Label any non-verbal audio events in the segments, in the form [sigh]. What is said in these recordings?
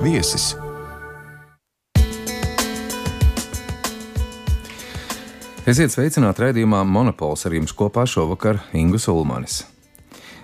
viesis. Esiet sveicināti raidījumā Monopols ar jums kopā šovakar Ingus Ulmanis.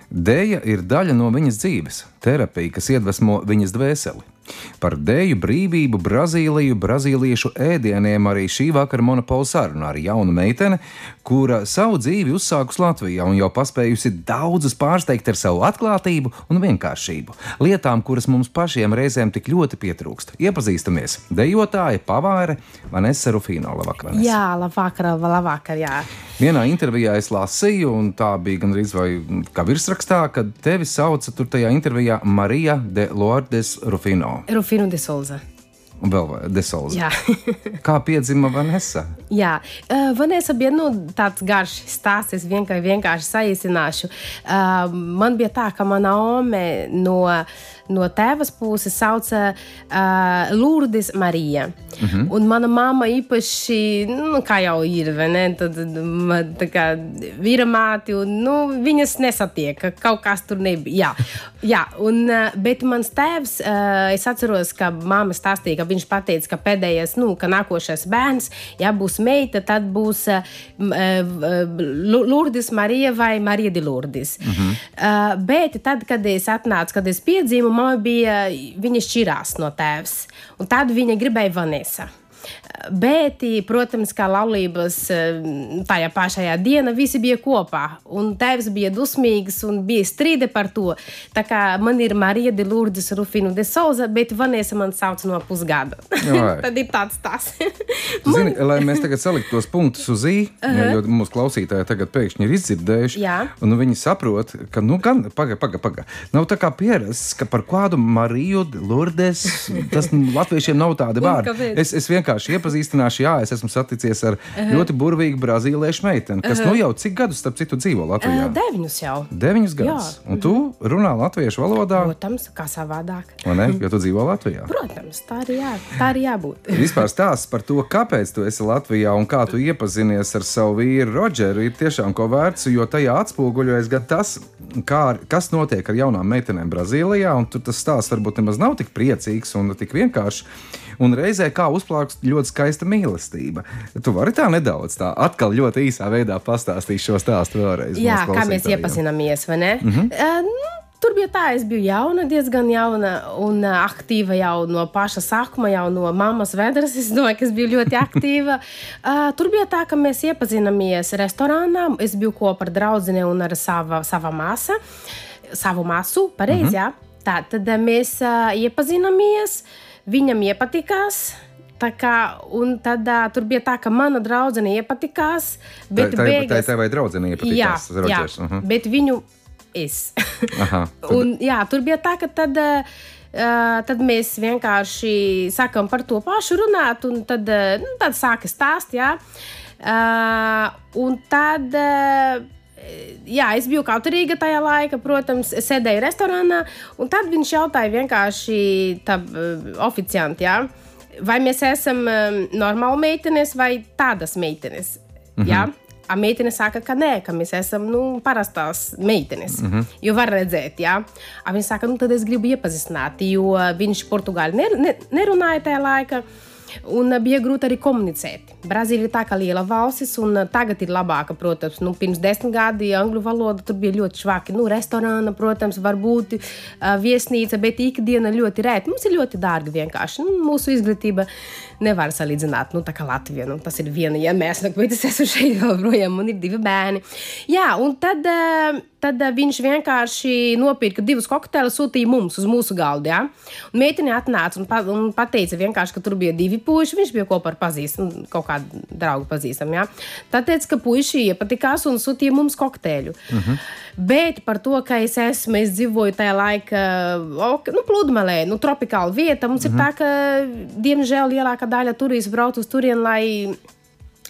Dēja ir daļa no viņas dzīves, terapija, kas iedvesmo viņas dvēseli. Par dēļu brīvību, Brazīliju, brazīliešu ēdieniem arī šī vakara monopola saruna ar jaunu meiteni, kura savu dzīvi uzsākusi Latvijā un jau paspējusi daudzus pārsteigt ar savu atklātību un vienkāršību. Lietām, kuras mums pašiem reizēm tik ļoti pietrūkst. Iepazīstamies! Dejotāja, pavāre Vanessa Rufino. Labvakar! Vanessa. Jā, labvakar, labvakar, jā. Vienā intervijā es lasīju, un tā bija gandrīz vai kā virsrakstā, kad tevi sauca tur tajā intervijā Marija de Lourdes Rufino. Rufino de Souza. Un vēl vai- de Souza. Jā, [laughs] Kā piedzima Vanessa? jā. Uh, Vanessa bija nu, tāds garš stāsts, es vienkārši, vienkārši saīsināšu. Uh, man bija tā, ka mana ome no, no tēvas puses sauca uh, Lourdes Marija. Uh -huh. Un mana mamma īpaši, nu, kā jau ir, ne, tad, tā kā vīra māti, un nu, viņas nesatiek, ka kaut kas tur nebija. Jā, jā un, bet mans tēvs, uh, es atceros, ka mamma stāstīja, ka viņš pateica, ka pēdējais, nu, ka nākošais bērns, ja būs meita, tad būs uh, uh, Lourdes Marija vai Marija de Lourdes. Uh -huh. uh, bet tad, kad es atnācu, kad es piedzimu, mamma bija, viņa šķirās no tēvs, un tad viņa gribēja Vanessa. Bet, protams, kā laulības eh, tajā pašā dienā visi bija kopā. Un tēvs bija dusmīgs un bija strīdi par to. Tā kā man ir Marija de Lourdes Rufino de Souza, bet Vanessa man sauc no pusgada. [laughs] Tad ir tāds tas. Tu Zini, lai mēs tagad saliktu tos punktus uz ī, uh -huh. jo mūsu klausītāji tagad pēkšņi ir izdzirdējuši. Jā. Un nu, viņi saprot, ka, nu, gan, pagaidi, pagaidi, pagaidi. Nav tā kā pierasts, ka par kādu Mariju, Lourdes, tas [laughs] latviešiem nav tādi vārdi. Es, es vienkārši iepazīstināšu, jā, es esmu saticies ar ļoti burvīgu brazīliešu meiteni, kas nu jau cik gadus, starp citu, dzīvo Latvijā. Deviņus jau. Deviņus gadus. Un tu runā latviešu valodā, Protams, kā savādāk. vai ne? Jo tu dzīvo Latvijā. Protams, tā arī, jā, tā arī jābūt. [laughs] Vispār stāsts par to, kāpēc tu esi Latvijā un kā tu iepazinies ar savu vīru Rodžeru, ir tiešām ko vērts, jo tajā atspoguļojas gan tas, kā, kas notiek ar jaunām meitenēm Brazīlijā, un tur tas stāsts varbūt nemaz nav tik priecīgs un tik vienkāršs. Un reizē kā uzplākst ļoti skaista mīlestība. Tu vari tā nedaudz, tā atkal ļoti īsā veidā pastāstīt šo stāstu vēlreiz. Jā, kā mēs iepazināmies, vai ne? Mm -hmm. uh, tur bija tā, es biju jauna, diezgan jauna un aktīva jau no paša sākuma, jau no mammas vedras. Es domāju, ka es biju ļoti aktīva. uh, tur bija tā, ka mēs iepazināmies restorānā. Es biju kopā ar draugu un ar sava, sava māsu, savu māsu, pareizi. Mm -hmm. Tā tad mēs uh, iepazināmies, viņam iepatikās. Tā kā, un tad uh, tur bija tā, ka mana draudzene iepatikās. Tā, Bet tā, tā, beigās, tā vai draudzene jā, iepatikās jā, Rodžers. Uh -huh. bet viņu es. [laughs] Aha, tad- un, jā, tur bija tā, ka tad, uh, tad mēs vienkārši sākām par to pašu runāt, un tad, uh, nu, tad sāka stāst. Jā. Uh, un tad. Uh, Jā, es biju kauturīga tajā laikā, protams, sēdēju restorānā, un tad viņš jautāja vienkārši tam uh, oficiantam, jā, vai mēs esam um, normāli meitenes vai tādas meitenes. Mm -hmm. jā? A meitene saka, ka nē, ka mēs esam nu, parastās meitenes. Mm -hmm. Jo var redzēt, jā. A viņa saka, nu tad es gribu iepazīstināt, jo viņš portugāli ner ne nerunāja tajā laikā. Un uh, bija grūti arī komunicēt. Brazīlija ir tā kā liela valsts, un uh, tagad ir labāka, protams. Nu, pirms desmit gadiem angļu valoda tur bija ļoti švaki. Nu, restorāna, protams, var būt uh, viesnīca, bet ikdiena ļoti rēta. Mums ir ļoti dārga vienkārši. Nu, mūsu izglītība nevar salīdzināt. Nu, tā kā Latvija, nu, tas ir viena iemesla, bet es esmu šeit joprojām, man ir divi bērni. Jā, un tad. Uh, Tad uh, viņš vienkārši nopirka divus kokteļus, sūtīja mums uz mūsu galda. Ja? Un meitene atnāca un, pa, un pateica, vienkārši, ka tur bija divi puiši. Viņš bija kopā ar pazīstamu, kaut kādu draugu pazīstamu. Ja? Tad teica, ka puiši iepatikās un sūtīja mums kokteļu. Uh -huh. Bet par to, ka es esmu, es dzīvoju tajā laikā, ok, nu, pludmalē, nu, tropikāla vieta, mums uh -huh. ir tā, ka, diemžēl, lielākā daļa turistu brauc uz turieni, lai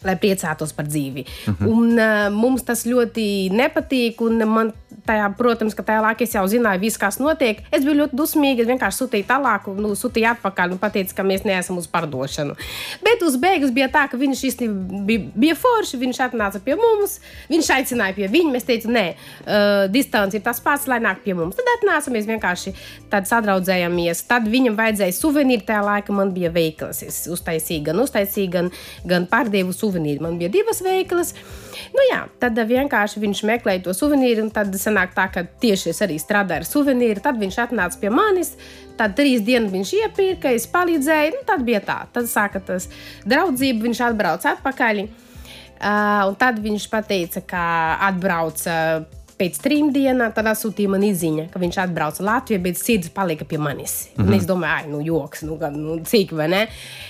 lai priecātos par dzīvi. Uh -huh. un, uh, mums tas ļoti nepatīk, un man tajā, protams, ka tajā laikā es jau zināju, visu, kas notiek. Es biju ļoti dusmīga. Es vienkārši sūtīju tālāk, nu, sūtīju atpakaļ un teicu, ka mēs neesam uz pārdošanu. Bet uz beigas bija tā, ka viņš īstenībā bija, bija forši. Viņš atnāca pie mums, viņš aicināja pie viņa. Mēs teicām, nē, uh, distance ir tas pats, lai nāk pie mums. Tad atnāca, mēs vienkārši sadraudzējāmies. Tad viņam vajadzēja suvenīru. Tajā laikā man bija veikals. Es uztaisīju gan uztaisīju, gan, gan pārdevu suvenīru. Man bija divas veiklas. Nu, jā, tad vienkārši viņš meklēja to suvenīru, un tad sanāk tā, ka tieši es arī strādāju ar suvenīru. Tad viņš atnāca pie manis, tad trīs dienas viņš iepirka, es palīdzēju. Nu, tad bija tā, tad sāka tas draudzība, viņš atbrauca atpakaļ. Uh, un tad viņš teica, ka atbrauca pēc trim dienām tad sūtīja man izziņa, ka viņš atbrauca Latvijā, bet sirds palika pie manis. Mm -hmm. Un es domāju, ah, nu, joks, nu, gan, nu cik vai ne.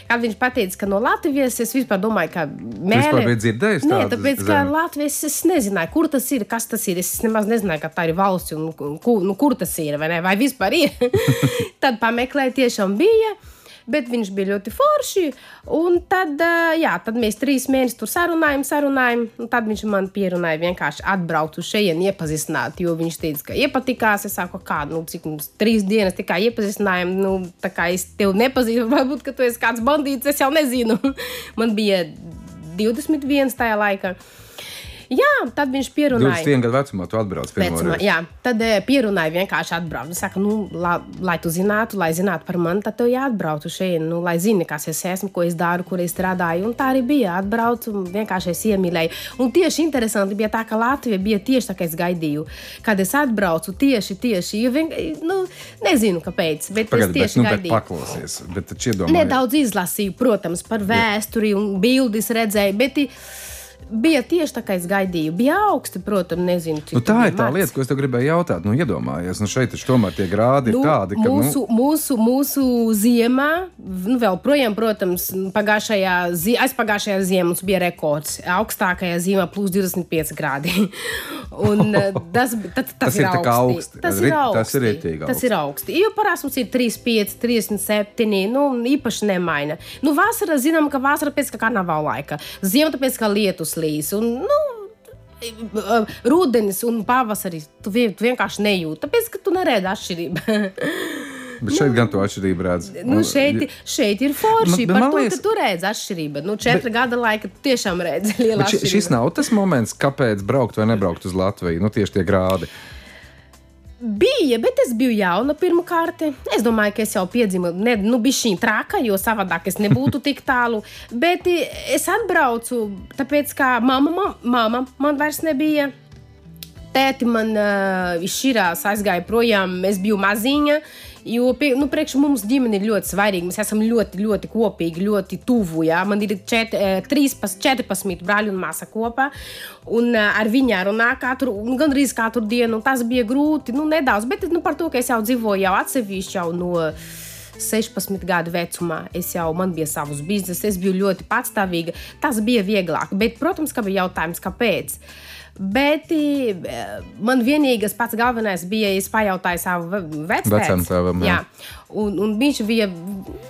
Kad viņš pateica, ka no Latvijas es vispār domāju, ka mēlē. Bija dzirdējis Nē, tāpēc, ka Latvijas es nezināju, kur tas ir, kas tas ir. Es nemaz nezināju, ka tā ir valsts un kur, nu, kur tas ir, vai ne, vai vispār ir. [laughs] tad pameklēja tiešām bija bet viņš bija ļoti forši. Un tad, jā, tad mēs trīs mēnešus tur sarunājām, sarunājām. Tad viņš man pierunāja vienkārši atbraukt uz šejienu, iepazīstināt, jo viņš teica, ka iepatikās. Es saku, kā, nu, cik mums trīs dienas tikai iepazīstinājām, nu, tā kā es tevi nepazīstu, [laughs] varbūt, ka tu esi kāds bandīts, es jau nezinu. [laughs] man bija 21 tajā laikā. Jā, tad viņš pierunāja. 21 gadu vecumā tu atbrauc pie manis. Jā, tad e, pierunāja vienkārši atbraukt. Viņš saka, nu, la, lai tu zinātu, lai zinātu par mani, tad tev jāatbrauc uz šejienu, nu, lai zini, kas es esmu, ko es daru, kur es strādāju. Un tā arī bija. Atbraucu vienkārši es iemīlēju. Un tieši interesanti bija tā, ka Latvija bija tieši tā, kā es gaidīju. Kad es atbraucu tieši, tieši, jo vien, nu, nezinu, kāpēc, bet Pagad, es tieši bet, nu, gaidīju. Bet paklausies, bet iedomājies. Nedaudz izlasīju, protams, par vēsturi un bildes redzēju. Bet, bija tieši tā, kā es gaidīju. Bija augsti, protams, nezinu, cik nu, tā ir tā lieta, ko es gribēju jautāt. Nu, iedomājies, nu, šeit tomēr tie grādi nu, ir tādi, ka mūsu, nu... mūsu, mūsu ziemā, nu, vēl projām, protams, pagājušajā, aizpagājušajā ziemā mums bija rekords. Augstākajā ziemā plus 25 grādi. [laughs] Un, [laughs] eh, tas, tas, tas, tas ir augsti. augsti. Tas ir augsti. Tas ir rietīgi. Tas ir augsti. Jo parasti mums ir 35, 37, nu, īpaši nemaina. Nu, vasara, zinām, ka vasara pēc kā karnavāla laika. Ziema tāpēc, ka lietus līs. Un, nu, Rudenis un pavasaris tu, vien, tu vienkārši nejūti, tāpēc ka tu neredzi atšķirību. [laughs] Bet šeit nu, gan to atšķirību redz. Nu, šeit, šeit ir forši. Man, Par to, liekas, ka tu redzi atšķirību. Nu, četri bet, gada laika tiešām redzi lielu atšķirību. Šis nav tas moments, kāpēc braukt vai nebraukt uz Latviju. Nu, tieši tie grādi. Bija, bet es biju jauna pirmkārt. Es domāju, ka es jau piedzimu, ne, nu, bija šī traka, jo savādāk es nebūtu tik tālu. Bet es atbraucu, tāpēc, ka mama, mama man vairs nebija. Tēti man uh, izšķirās, aizgāja projām, es biju maziņa. Jo nu, priekš mums ģimene ir ļoti svarīga. Mēs esam ļoti, ļoti kopīgi, ļoti tuvu. Jā. Man ir čet, 13, 14 brāļi un māsa kopā. Un ar viņu runā katru, gandrīz katru dienu. Tas bija grūti, nu, nedaudz. Bet nu, par to, ka es jau dzīvoju jau atsevišķi jau no. 16 gadu vecumā es jau man bija savs bizness, es biju ļoti patstāvīga. Tas bija vieglāk, bet, protams, ka bija jautājums, kāpēc. Uh, Bet man vienīgais pats galvenais bija, es pajautāju savu vecāku. Jā, un, un viņš bija,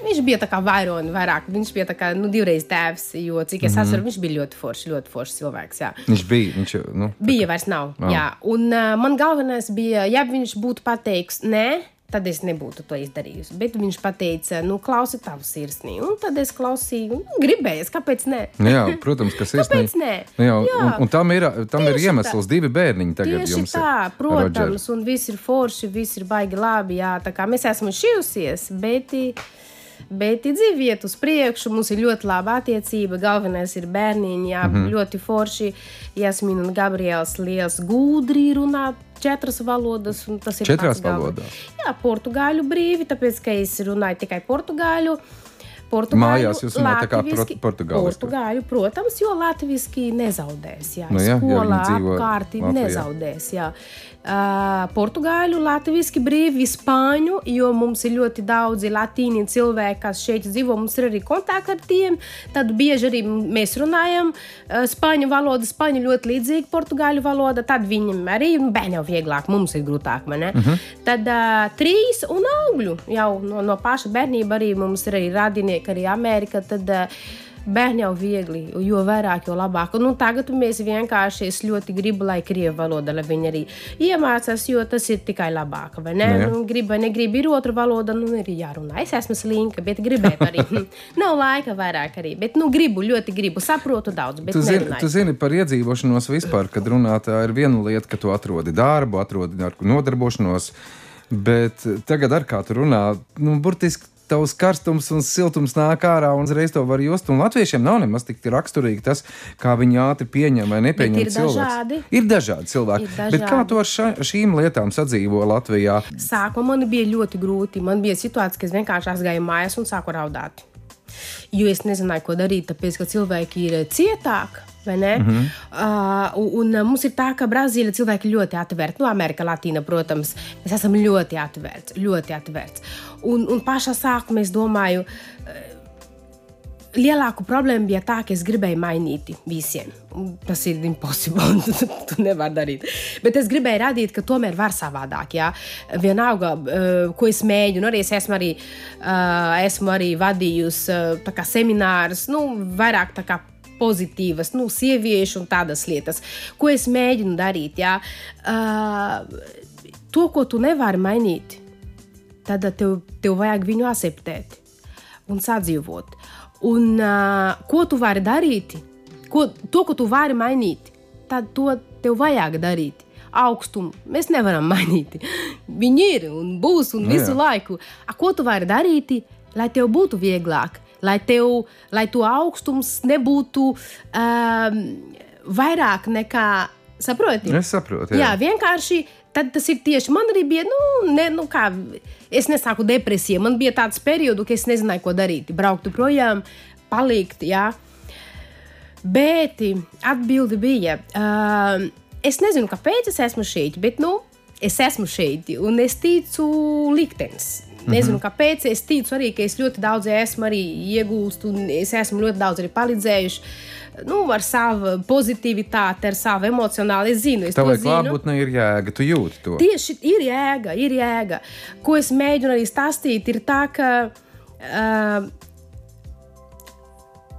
viņš bija tā kā vaironi, vairāk. Viņš bija kā nu, divreiz tēvs, jo cik es mm -hmm. atceros, viņš bija ļoti foršs, ļoti foršs cilvēks. Jā. Viņš bija, viņš nu, bija, vairs nav. Oh. Jā, un uh, man galvenais bija, ja viņš būtu pateiks, nē tad es nebūtu to izdarījusi. Bet viņš teica, nu, klausi tavu sirsnī. Un tad es klausīju, nu, gribēju, kāpēc ne? Nu jā, protams, ka [laughs] sirsnī. kāpēc? Nu jā, jā. Un, un tam ir, tam ir iemesls, tā. divi bērniņi tagad Tieši jums tā, ir. protams, Roger. un viss ir forši, viss ir baigi labi, jā, tā kā mēs esam šījusies, bet. Bet dzīve iet uz priekšu, mums ir ļoti laba attiecība. Galvenais ir bērniņi, jā, mm -hmm. ļoti forši. Jasmīna un Gabriels liels gudri runāt četras valodas. Tas ir četras valodās. Jā, portugāļu brīvi, tāpēc ka es runāju tikai portugāļu. Portugāļu, Mājās jūs runājat kā portugāļu. Portugāļu, protams, jo latviski nezaudēs. Jā, nu, jā, skolā apkārt nezaudēs. Jā. Uh, portugāļu, latviešu, brīvi, spāņu, jo mums ir ļoti daudzi latīņu cilvēki, kas šeit dzīvo. Mums ir arī kontakti ar tiem. Tad bieži arī mēs runājam uh, spāņu valodu. Spāņu ļoti līdzīga portugāļu valoda. Tad viņam arī bērniem jau vieglāk, mums ir grūtāk. Uh mhm. -huh. Tad uh, trīs un augļu jau no, no paša bērnība arī mums ir arī radinieki, arī Amerika. Tad, uh, bērni jau viegli, jo vairāk, jo labāk. Un, nu, tagad mēs vienkārši ļoti gribu, lai krievu valoda, lai viņi arī iemācās, jo tas ir tikai labāk. Vai ne? Nu, grib vai negrib, ir otra valoda, nu, ir jārunā. Es esmu slinka, bet gribētu arī. [laughs] Nav laika vairāk arī, bet nu, gribu, ļoti gribu, saprotu daudz. Tu zini, tu zini par iedzīvošanos vispār, kad runātā ir viena lieta, ka tu atrodi darbu, atrodi ar nodarbošanos. Bet tagad, ar kā tu runā, nu, burtiski tavs karstums un siltums nāk ārā un uzreiz to var just. Un latviešiem nav nemaz tik raksturīgi tas, kā viņi ātri pieņem vai nepieņem ir cilvēks. Dažādi. Ir dažādi cilvēki. Ir dažādi. Bet kā to ar ša, šīm lietām sadzīvo Latvijā? Sākumā man bija ļoti grūti. Man bija situācija, ka es vienkārši aizgāju mājās un sāku raudāt. Jo es nezināju, ko darīt, tāpēc, ka cilvēki ir cietāki. Mm -hmm. uh, un, un mums ir tā, ka Brazīlija cilvēki ļoti atvērti. Nu, Amerika Latīna, protams, mēs esam ļoti atvērti. Ļoti atvērti. Un, un pašā sākumā es domāju, lielāka problēma bija tā, ka es gribēju mainīt visiem. Tas ir impossible. [laughs] tu nevari darīt. Bet es gribēju radīt, ka tomēr var savādāk. Jā. Vienalga, uh, ko es mēģinu. Arī es esmu arī, uh, esmu arī vadījusi uh, seminārus, nu, vairāk tā kā pozitīvas, nu, sieviešu un tādas lietas, ko es mēģinu darīt. Jā. Uh, to, ko tu nevari mainīt, tad tev, tev vajag viņu akceptēt un sadzīvot. Un uh, ko tu vari darīt? Ko, to, ko tu vari mainīt, tad to tev vajag darīt. Augstumu mēs nevaram [laughs] mainīt. Viņi ir un būs un nu visu jā. laiku. A, ko tu vari darīt, lai tev būtu vieglāk? Lai, tev, lai to augstums nebūtu um, vairāk nekā. Saproti? Es saprotu. Jā, jā vienkārši tad tas ir tieši man arī bija. Nu, ne, nu kā, es nesāku depresiju. Man bija tāds periods, kad es nezināju, ko darīt. Brauktu projām, palikt. Jā. Bet atbildi bija. Uh, es nezinu, kāpēc es esmu šeit, bet nu, es esmu šeit un es ticu liktenis. Nezinu, mm -hmm. kāpēc. Es ticu arī, ka es ļoti daudz esmu arī iegūst, un es esmu ļoti daudz arī palīdzējuši. Nu, ar savu pozitivitāti, ar savu emocionālu. Es zinu, es Tavai klātbūtnē ir jēga, tu jūti to. Tieši ir jēga, ir jēga. Ko es mēģinu arī stāstīt, ir tā, ka. Uh,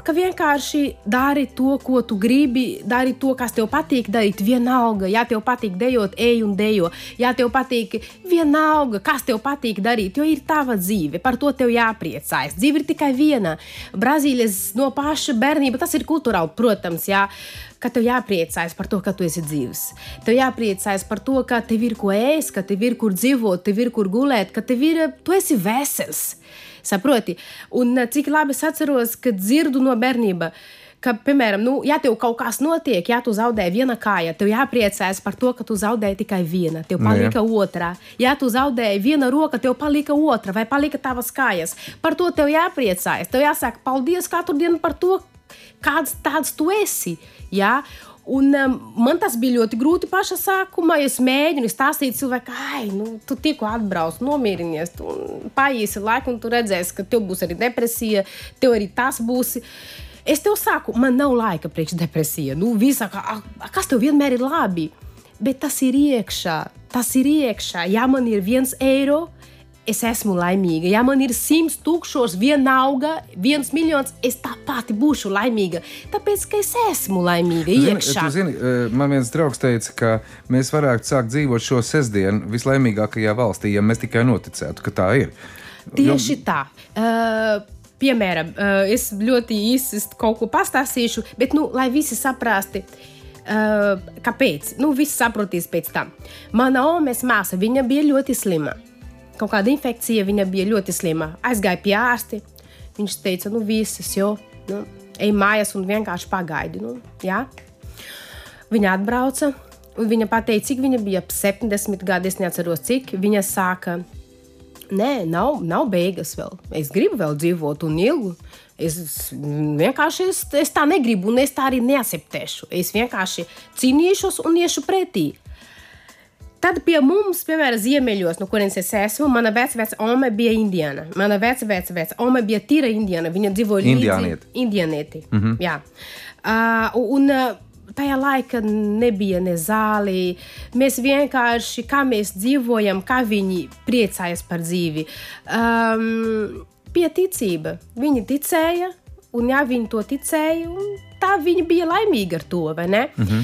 ka vienkārši dari to, ko tu gribi, dari to, kas tev patīk darīt. Vienalga, ja tev patīk dejot, ej un dejo. Ja tev patīk, vienalga, kas tev patīk darīt, jo ir tava dzīve. Par to tev jāpriecājas. Dzīve ir tikai viena. Brazīlijas no paša bērnība tas ir kultūrāli, protams. Jā ka tev jāpriecājas par to, ka tu esi dzīves. Tev jāpriecājas par to, ka tev ir ko ēst, ka tev ir kur dzīvot, tev ir kur gulēt, ka tev ir, tu esi vesels. Saproti? Un eh, cik labi es atceros, kad dzirdu no bērnības. Ka, piemēram, nu, ja tev kaut kas notiek, ja tu zaudēji viena kāja, tev jāpriecājas par to, ka tu zaudēji tikai viena, tev nu, palika no, otrā. Ja tu zaudēji viena roka, tev palika otra vai palika tavas kājas. Par to tev jāpriecājas. Tev jāsaka paldies katru dienu par to, kāds tāds tu esi. Ja? Un, um, man tas bija ļoti grūti pašā sākumā. Es mēģinu stāstīt cilvēkam, ai, nu, tu tikko atbrauc, nomierinies, paīsi laiku, un tu redzēsi, ka tev būs arī depresija, tev arī tas būs. Es tev saku, man nav laika priekš depresija. Nu, visa, ka, kas tev vienmēr ir labi? Bet tas ir iekšā, tas ir iekšā. Ja man ir viens eiro, es esmu laimīga. Ja man ir simts tūkstoši, viena auga, viens miljons, es tāpat būšu laimīga. Tāpēc, ka es esmu laimīga. Zini, zini, eh, man viens draugs teica, ka mēs varētu sākt dzīvot šo sestdienu vislaimīgākajā valstī, ja mēs tikai noticētu, ka tā ir. Tieši jo... tā. Uh, Piemēram, uh, es ļoti īsi kaut ko pastāstīšu, bet, nu, lai visi saprastu, uh, kāpēc. Nu, visi sapratīs pēc tam. Mana omes māsa, viņa bija ļoti slima kaut kāda infekcija, viņa bija ļoti slima. Aizgāja pie ārsta. Viņš teica, nu, visas jau, nu, ej mājās un vienkārši pagaidi. Nu, jā. viņa atbrauca, un viņa teica, cik viņa bija ap 70 gadi. Es neatceros, cik viņa sāka. Nē, nav, nav beigas vēl. Es gribu vēl dzīvot un ilgu. Es vienkārši es, es tā negribu, un es tā arī neakceptēšu. Es vienkārši cīnīšos un iešu pretī. Tad pie mums, piemēram, ziemeļos, no kurienes es esmu, mana vecvecā oma bija indiāna. Mana vecvecā oma bija tīra indiāna. Viņa dzīvoja līdzi indiānieti. indiānieti. Mm -hmm. Jā. Uh, un, tajā laikā nebija ne zāli. Mēs vienkārši, kā mēs dzīvojam, kā viņi priecājas par dzīvi. Um, bija ticība. Viņi ticēja, un ja viņi to ticēja, tā viņi bija laimīgi ar to? Mm -hmm.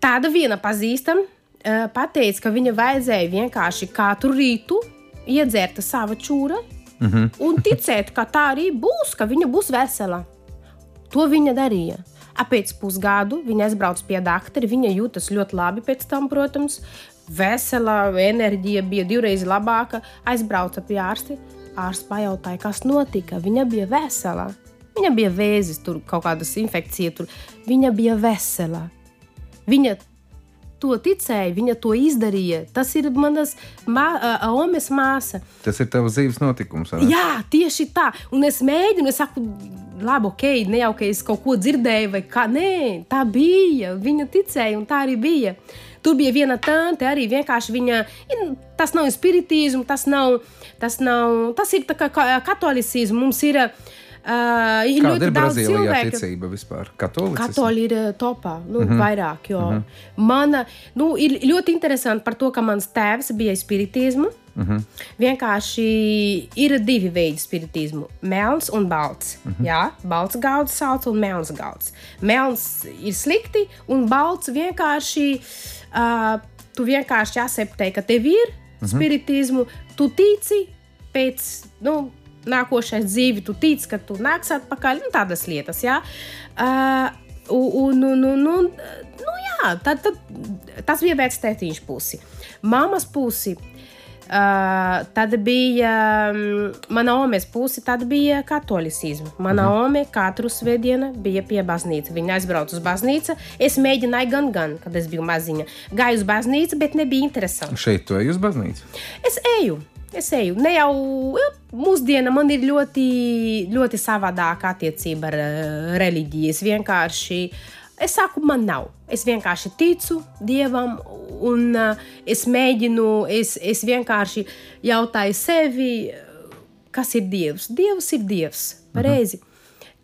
Tāda viena pazīstama pateica, ka viņa vajadzēja vienkārši katru rītu iedzert savu čūru mm -hmm. un ticēt, ka tā arī būs, ka viņa būs vesela. To viņa darīja. Pēc pusgadu viņa aizbrauca pie doktora. Viņa jūtas ļoti labi pēc tam, protams. Vesela enerģija bija divreiz labāka. Aizbrauca pie ārsta. Ārsts pajautāja, kas notika. Viņa bija vesela. Viņa bija vēzis, tur kaut kādas infekcijas. Viņa bija vesela. Viņa to ticēja, viņa to izdarīja. Tas ir manas mā, omes māsa. Tas ir tavs dzīves notikums. Ne? Jā, tieši tā. Un es mēģinu, es saku, labi, ok, ne jau ka es kaut ko dzirdēju, vai kā. Nē, tā bija. Viņa ticēja, un tā arī bija. Tur bija viena tante, arī vienkārši viņa. Tas nav spiritisms, tas nav. Tas, nav, tas ir kā katolisms. Mums ir uh, Uh, ir Kāda ļoti ir daudz cilvēku. ticība vispār? Katoļi ir topā, nu, mm -hmm. vairāk. Jo. Mm -hmm. Mana, nu, ir ļoti interesanti par to, ka mans tēvs bija spiritismu. Mm -hmm. Vienkārši ir divi veidi spiritismu - melns un balts. Mm -hmm. Jā, balts gauds sauc un melns gauds. Melns ir slikti, un balts vienkārši, uh, tu vienkārši akceptē, ka tev ir mm -hmm. spiritismu, tu tici pēc, nu, nākošais dzīvi, tu tici, ka tu nāks atpakaļ, nu, tādas lietas. Jā. Uh, un, un, un, un, nu, jā, tad, tad, tas bija vectētiņš pusi. Māmas pusi. Uh, tad bija um, mana omes puse, tad bija katolisms. Mana mhm. ome katru svētdienu bija pie baznīcas. Viņa aizbrauca uz baznīcu. Es mēģināju gan, gan, kad es biju maziņa. Gāju uz baznīcu, bet nebija interesanti. Šeit tu ej uz baznīcu? Es eju. Es eju, ne jau mūsdienā man ir ļoti, ļoti savādāka attiecība ar uh, reliģiju. Es vienkārši, es saku, man nav. Es vienkārši ticu Dievam, un uh, es mēģinu, es, es vienkārši jautāju sevi, kas ir Dievs. Dievs ir Dievs, pareizi. Mhm.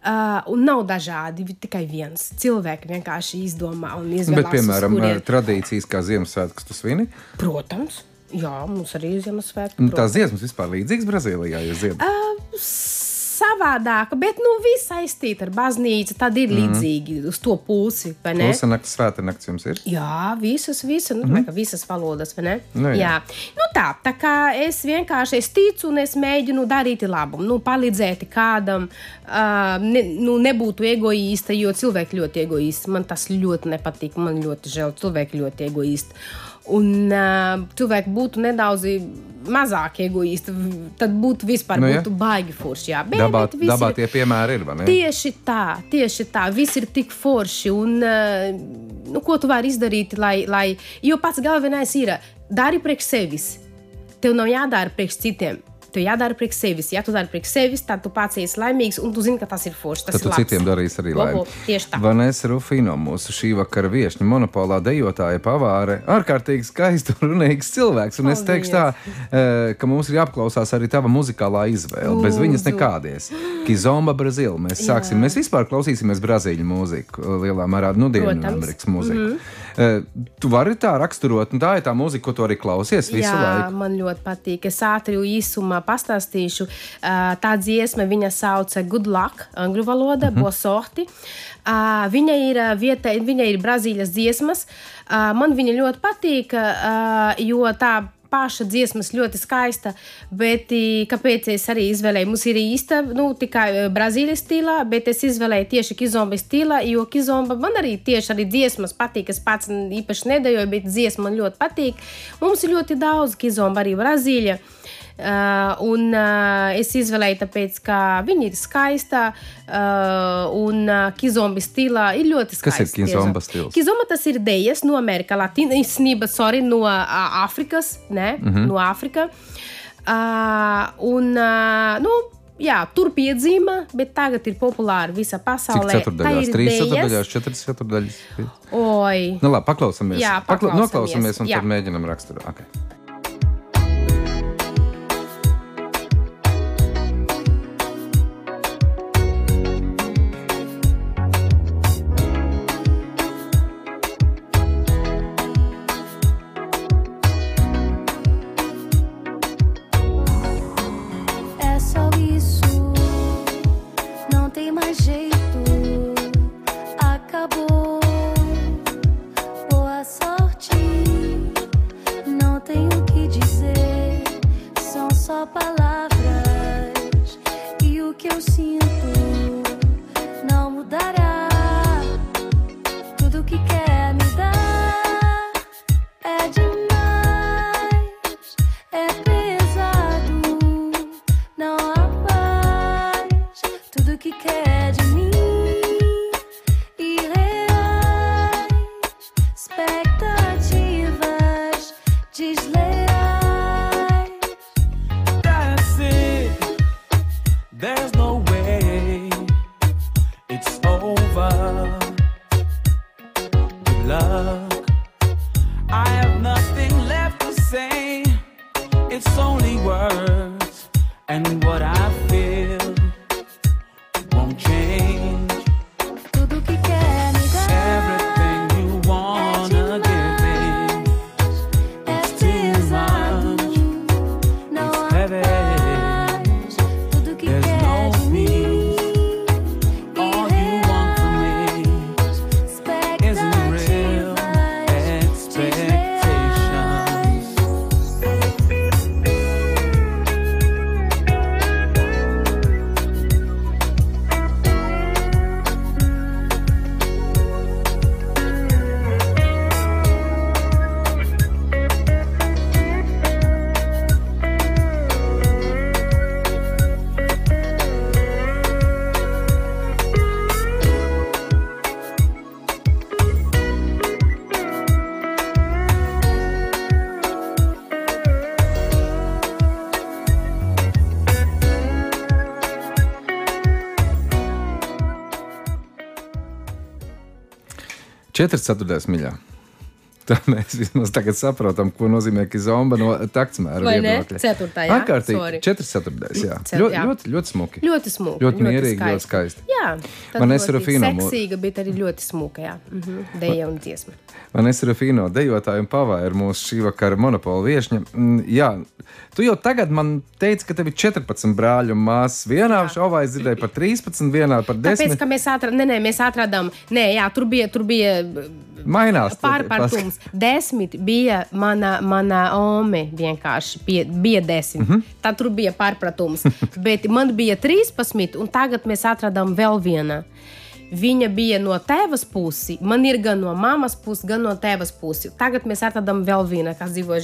Uh, un nav dažādi, tikai viens. Cilvēki vienkārši izdomā un izvēlās. Bet, piemēram, kurien... tradīcijas kā Ziemassvētku tas svini? Protams. Jā, mums arī ir Ziemassvētku. Nu, tās dziesmas vispār līdzīgas Brazīlijā, ja ziemas. Uh, savādāka, bet nu, viss saistīta ar baznīcu. Tad ir mm. līdzīgi uz to pusi. Klusa naktis, svēta naktis jums ir? Jā, visas, visas, nu, mm. visas valodas, vai ne? Nu, jā. jā. Nu, tā, tā kā es vienkārši es ticu un es mēģinu darīt labu, nu, palīdzēt kādam, uh, ne, nu, nebūtu egoīsta, jo cilvēki ļoti egoisti. Man tas ļoti nepatīk, man ļoti žēl, cilvēki ļoti egoisti un uh, cilvēki būtu nedaudz mazāk egoisti, tad būtu vispār nu, būtu baigi forši. Jā, bet, dabā, bet dabā ir, tie piemēri ir. Tieši tā, tieši tā. Viss ir tik forši. Un, uh, nu, ko tu vari izdarīt, lai, lai. Jo pats galvenais ir dari priekš sevis. Tev nav jādara priekš citiem tev jādara priekš sevis. Ja tu dari priekš sevis, tad tu pats esi laimīgs un tu zini, ka tas ir forši. Tas tad tu labs. citiem darīs arī laimi. Tieši tā. Vanessa Rufino, mūsu šī vakara viesņa, monopolā dejotāja pavāre, ārkārtīgi skaists un runīgs cilvēks. Un Paldies. es teikšu tā, eh, ka mums ir jāapklausās arī tava muzikālā izvēle. Bez viņas nekādies. Kizomba Brazila. Mēs sāksim, Jā. mēs vispār klausīsimies brazīļu mūziku lielā mērā, nu, Dienvidamerikas mūziku. Mm -hmm. Uh, tu vari tā raksturot, un tā ir tā mūzika, ko tu arī klausies visu Jā, laiku. Man ļoti patīk. Es ātri īsumā pastāstīšu. Uh, tā dziesma viņa sauc Good Luck, angļu valoda, mm -hmm. Bosorti. Uh, viņa ir vieta, viņa ir Brazīlijas dziesmas. Man viņa ļoti patīk, jo tā paša dziesmas ļoti skaista, bet kāpēc es arī izvēlēju? Mums ir īsta, nu, tikai Brazīlijas stilā, bet es izvēlēju tieši kizomba stilā, jo kizomba man arī tieši arī dziesmas patīk. Es pats īpaši nedajoju, bet dziesma man ļoti patīk. Mums ir ļoti daudz kizomba arī Brazīlijā. Uh, un uh, es izvēlēju, tāpēc, ka viņa ir skaista uh, un uh, kizomba stilā ir ļoti skaista. Kas ir kizomba stils? Kizomba tas ir dejas no Amerikas Latīnas, sorry, no uh, Āfrikas, ne? Mm -hmm. No Āfrikas. Uh, un, uh, nu, jā, tur piedzīva, bet tagad ir populāra visā pasaulē. Cik ceturdaļās, trīs ceturdaļās, četras ceturdaļas. Oi. Nu, labi, paklausāmies. Jā, paklausāmies. Pakla noklausāmies un jā. tad mēģinam raksturot. Okay. Over. Luck. I have nothing left to say. It's only words, and what I 4,4 miljā. Tā mēs vismaz tagad saprotam, ko nozīmē kizomba no taktsmēra. Vai ne? Ceturtā, jā. Ārkārtīgi. Četras ceturtdaļas, jā. Cet, ļoti, ļoti, ļoti smuki. Ļoti smuki. Ļoti mierīgi, skaisti. ļoti skaisti. Jā. Man es ar fino. Seksīga, bet arī ļoti smuka, jā. Mhm. Deja un dziesma. Vanessa Rufino, dejotāja un pavāja ir mūsu šī vakara monopola viesņa. Mm, Jā, tu jau tagad man teici, ka tev ir 14 brāļu un māsas. Vienā šovā es dzirdēju par 13, vienā par Tāpēc, 10. ka mēs atradām, nē, nē, mēs atradām, nē, jā, tur bija, tur bija Mainās. tad- pārpārtums. Desmit bija mana, mana ome vienkārši, bija, bija desmit. Mm. -hmm. Tad tur bija pārpratums. [laughs] Bet man bija 13, un tagad mēs atradām vēl vienu. Viņa bija no tēvas puses, man ir gan no mammas puses, gan no tēvas puses. Tagad mēs atradām vēl vienu, kas dzīvo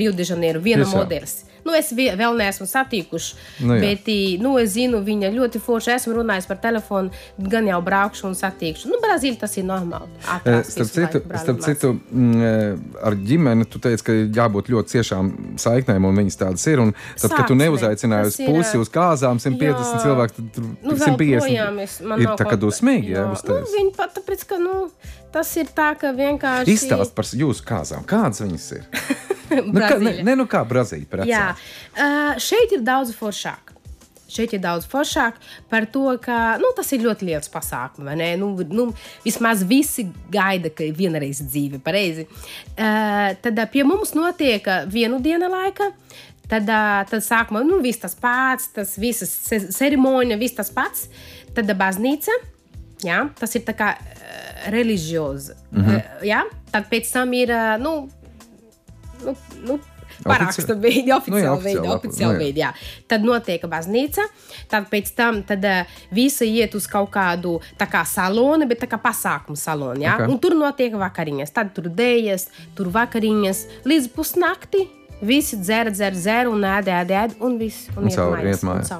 Rio de Janeiro, viena Tiešām? modelis. Nu, es vēl neesmu satikuši, Nu jā. bet nu, es zinu, viņa ļoti forši. Esmu runājis par telefonu, gan jau braukšu un satikšu. Nu, Brazīlija tas ir normāli. Eh, Atrast Starp citu, starp citu mm, eh, ar ģimeni tu teici, ka jābūt ļoti ciešām saiknēm, un viņas tādas ir. Un Tad, kad tu Sāksme, neuzaicināji uz pusi, uz kāzām, 150 jā. cilvēku, tad tur Nu, vēl 150 projām es- man ir tā kā dusmīgi, jā, Jā, uz nu, tevis. Viņi pat tāpēc, ka nu, tas ir tā, ka vienkārši. Izstāst par jūsu kāzām. Kādas viņas ir? [laughs] nu, kā, ne, ne, nu kā Brazīlija. Jā, uh, šeit ir daudz foršāk. Šeit ir daudz foršāk par to, ka nu, tas ir ļoti liels pasākums. Nu, nu, vismaz visi gaida, ka ir vienreiz dzīve, pareizi. Uh, tad uh, pie mums notiek uh, vienu dienu laika. Tad, uh, tad sākumā nu, viss tas pats, tas visas ce- ceremonija, viss tas pats. Tad uh, baznīca. Jā, tas ir kā uh, reliģiozi. Mm -hmm. jā, tad pēc tam ir. Uh, nu, nu, nu, Paraksta veidi, oficiāli Nu nu, oficiāli, oficiāli nu veidi. Jā. Tad notiek baznīca, tad pēc tam tad, uh, visi iet uz kaut kādu kā salonu, bet tā kā pasākumu salonu. Ja? Ok. Un tur notiek vakariņas. Tad tur dēļas, tur vakariņas līdz pusnakti. Visi dzer, dzer, dzer un ēd, ēd, ēd un viss. Un, Un cauri, iet mājās.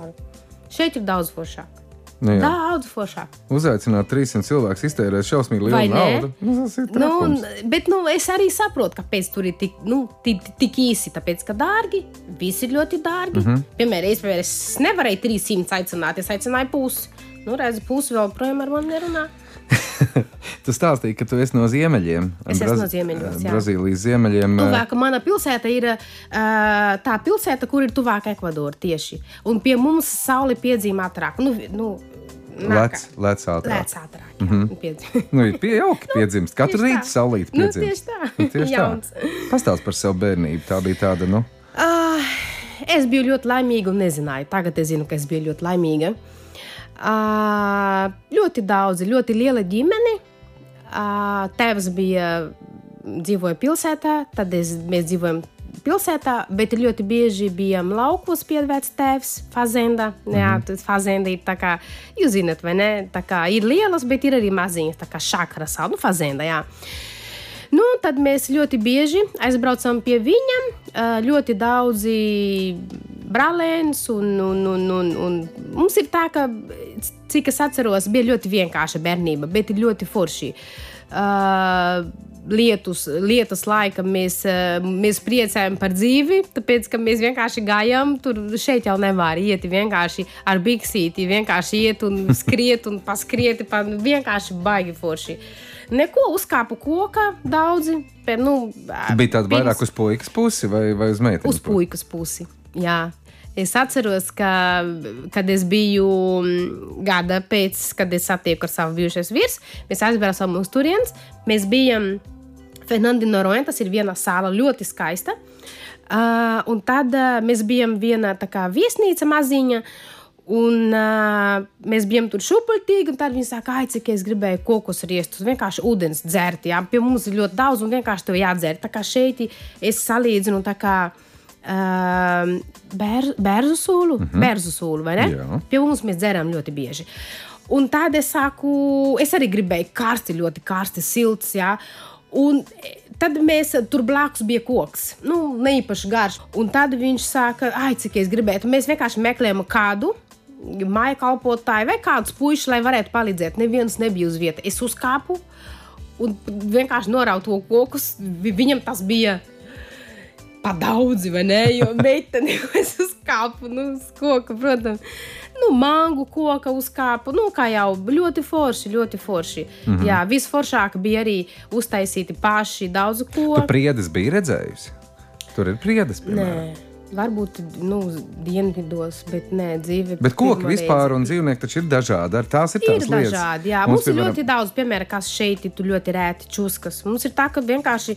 Šeit ir daudz foršāk. Nu, jā. Daudz foršāk. Uzaicināt 300 cilvēkus, iztērēt šausmīgi lielu naudu. Nu, tas ir Nu, un- trakums. bet nu, es arī saprotu, kāpēc tur ir tik, nu, tik, tik īsi. Tāpēc, ka dārgi, viss ir ļoti dārgi. Mm Mhm. -hmm. Piemēram, es, es nevarēju 300 aicināt, es aicināju pusi. Nu, redzu, pusi vēl projām ar mani nerunā. [laughs] Tu stāstīji, ka tu esi no ziemeļiem. Es esmu no ziemeļos, jā. Brazīlijas ziemeļiem. Tuvāk, mana pilsēta ir uh, tā pilsēta, kur ir tuvāk Ekvadorai tieši. Un pie mums saule piedzīvo ātrāk. Nu, nu, Lēc, lēc ātrāk. Lēc ātrāk. Jā, mm -hmm. [laughs] Nu, ir pie jauki piedzimst. Katru rītu saulīt Nu, piedzimst. tieši tā. Nu, tieši tā. Pastāst par savu bērnību. Tā bija tāda, nu. Uh, es biju ļoti laimīga un nezināju. Tagad es zinu, ka es biju ļoti laimīga. Uh, ļoti daudz, ļoti liela ģimene. Uh, tēvs bija dzīvoju pilsētā, tad es, mēs dzīvojam pilsētā, bet ļoti bieži bijām laukos piedvēts tēvs, fazenda. Jā, Mhm. tad fazenda ir tā kā, jūs zinat, vai ne? Tā kā ir lielas, bet ir arī maziņas, tā kā šakra sāla, nu, fazenda, jā. Nu, tad mēs ļoti bieži aizbraucam pie viņiem. Ļoti daudzi brālēns, un, un, un, un, un mums ir tā, ka, cik es atceros, bija ļoti vienkārša bērnība, bet ļoti forši. Uh, Lietus, lietas laika mēs, ā, mēs priecājam par dzīvi, tāpēc ka mēs vienkārši gājām. Tur šeit jau nevar iet vienkārši ar biksīti, vienkārši iet un skriet un paskrieti. Pa, vienkārši baigi forši. Neko uzkāpu koka daudzi. pe- Nu, Bija tāda pirms- vairāk uz puikas pusi vai, vai uz meitenes Uz puikas pusi. Jā. Es atceros, ka, kad es biju mm, gada pēc, kad es satieku ar savu bijušais vīru, mēs aizbraucām uz turienes. Mēs bijām Fernandino Roja, tas ir viena sāla, ļoti skaista. Uh, un tad uh, mēs bijām viena tā kā viesnīca maziņa. Un uh, mēs bijām tur šūpuļtīgi, un tad viņi saka, ah, cik es gribēju kokus riest, vienkārši ūdens dzert. Jā, pie mums ir ļoti daudz, un vienkārši to jādzer. Tā kā šeit es salīdzinu tā kā uh, bēr, bērzu sūlu, mm -hmm. bērzu sūlu, vai ne? Jā. Pie mums mēs dzeram ļoti bieži. Un tad es saku, es arī gribēju karsti, ļoti karsti, silts. Jā. Un e, tad mēs tur blakus bija koks, nu, ne īpaši garš. Un tad viņš saka, ah, cik es gribētu. Mēs vienkārši meklējam kādu. Māja kalpotāju vai kādus puikas, lai varētu palīdzēt. Neviens nebija uz vietas. Es uzkāpu un vienkārši norautu to kokus. Vi- Viņam tas bija pa daudzi, vai ne? Jo meitene [laughs] es uzkāpu nu, uz koka, protams. Nu, mangu koka uzkāpu. Nu, kā jau ļoti forši, ļoti forši. Mm -hmm. Jā, visforšāk bija arī uztaisīti paši daudz Tu ko. priedes bija redzējusi? Tur ir priedes, piemēram. Nē, varbūt nu, dienvidos, bet nē, dzīve. Bet koki vispār reizi. un dzīvnieki taču ir dažādi. Ar tās ir Ir tās lietas. dažādi, jā. Mums, mums ir ļoti daudz, piemēram, kas šeit ir ļoti rēti čūskas. Mums ir tā, ka vienkārši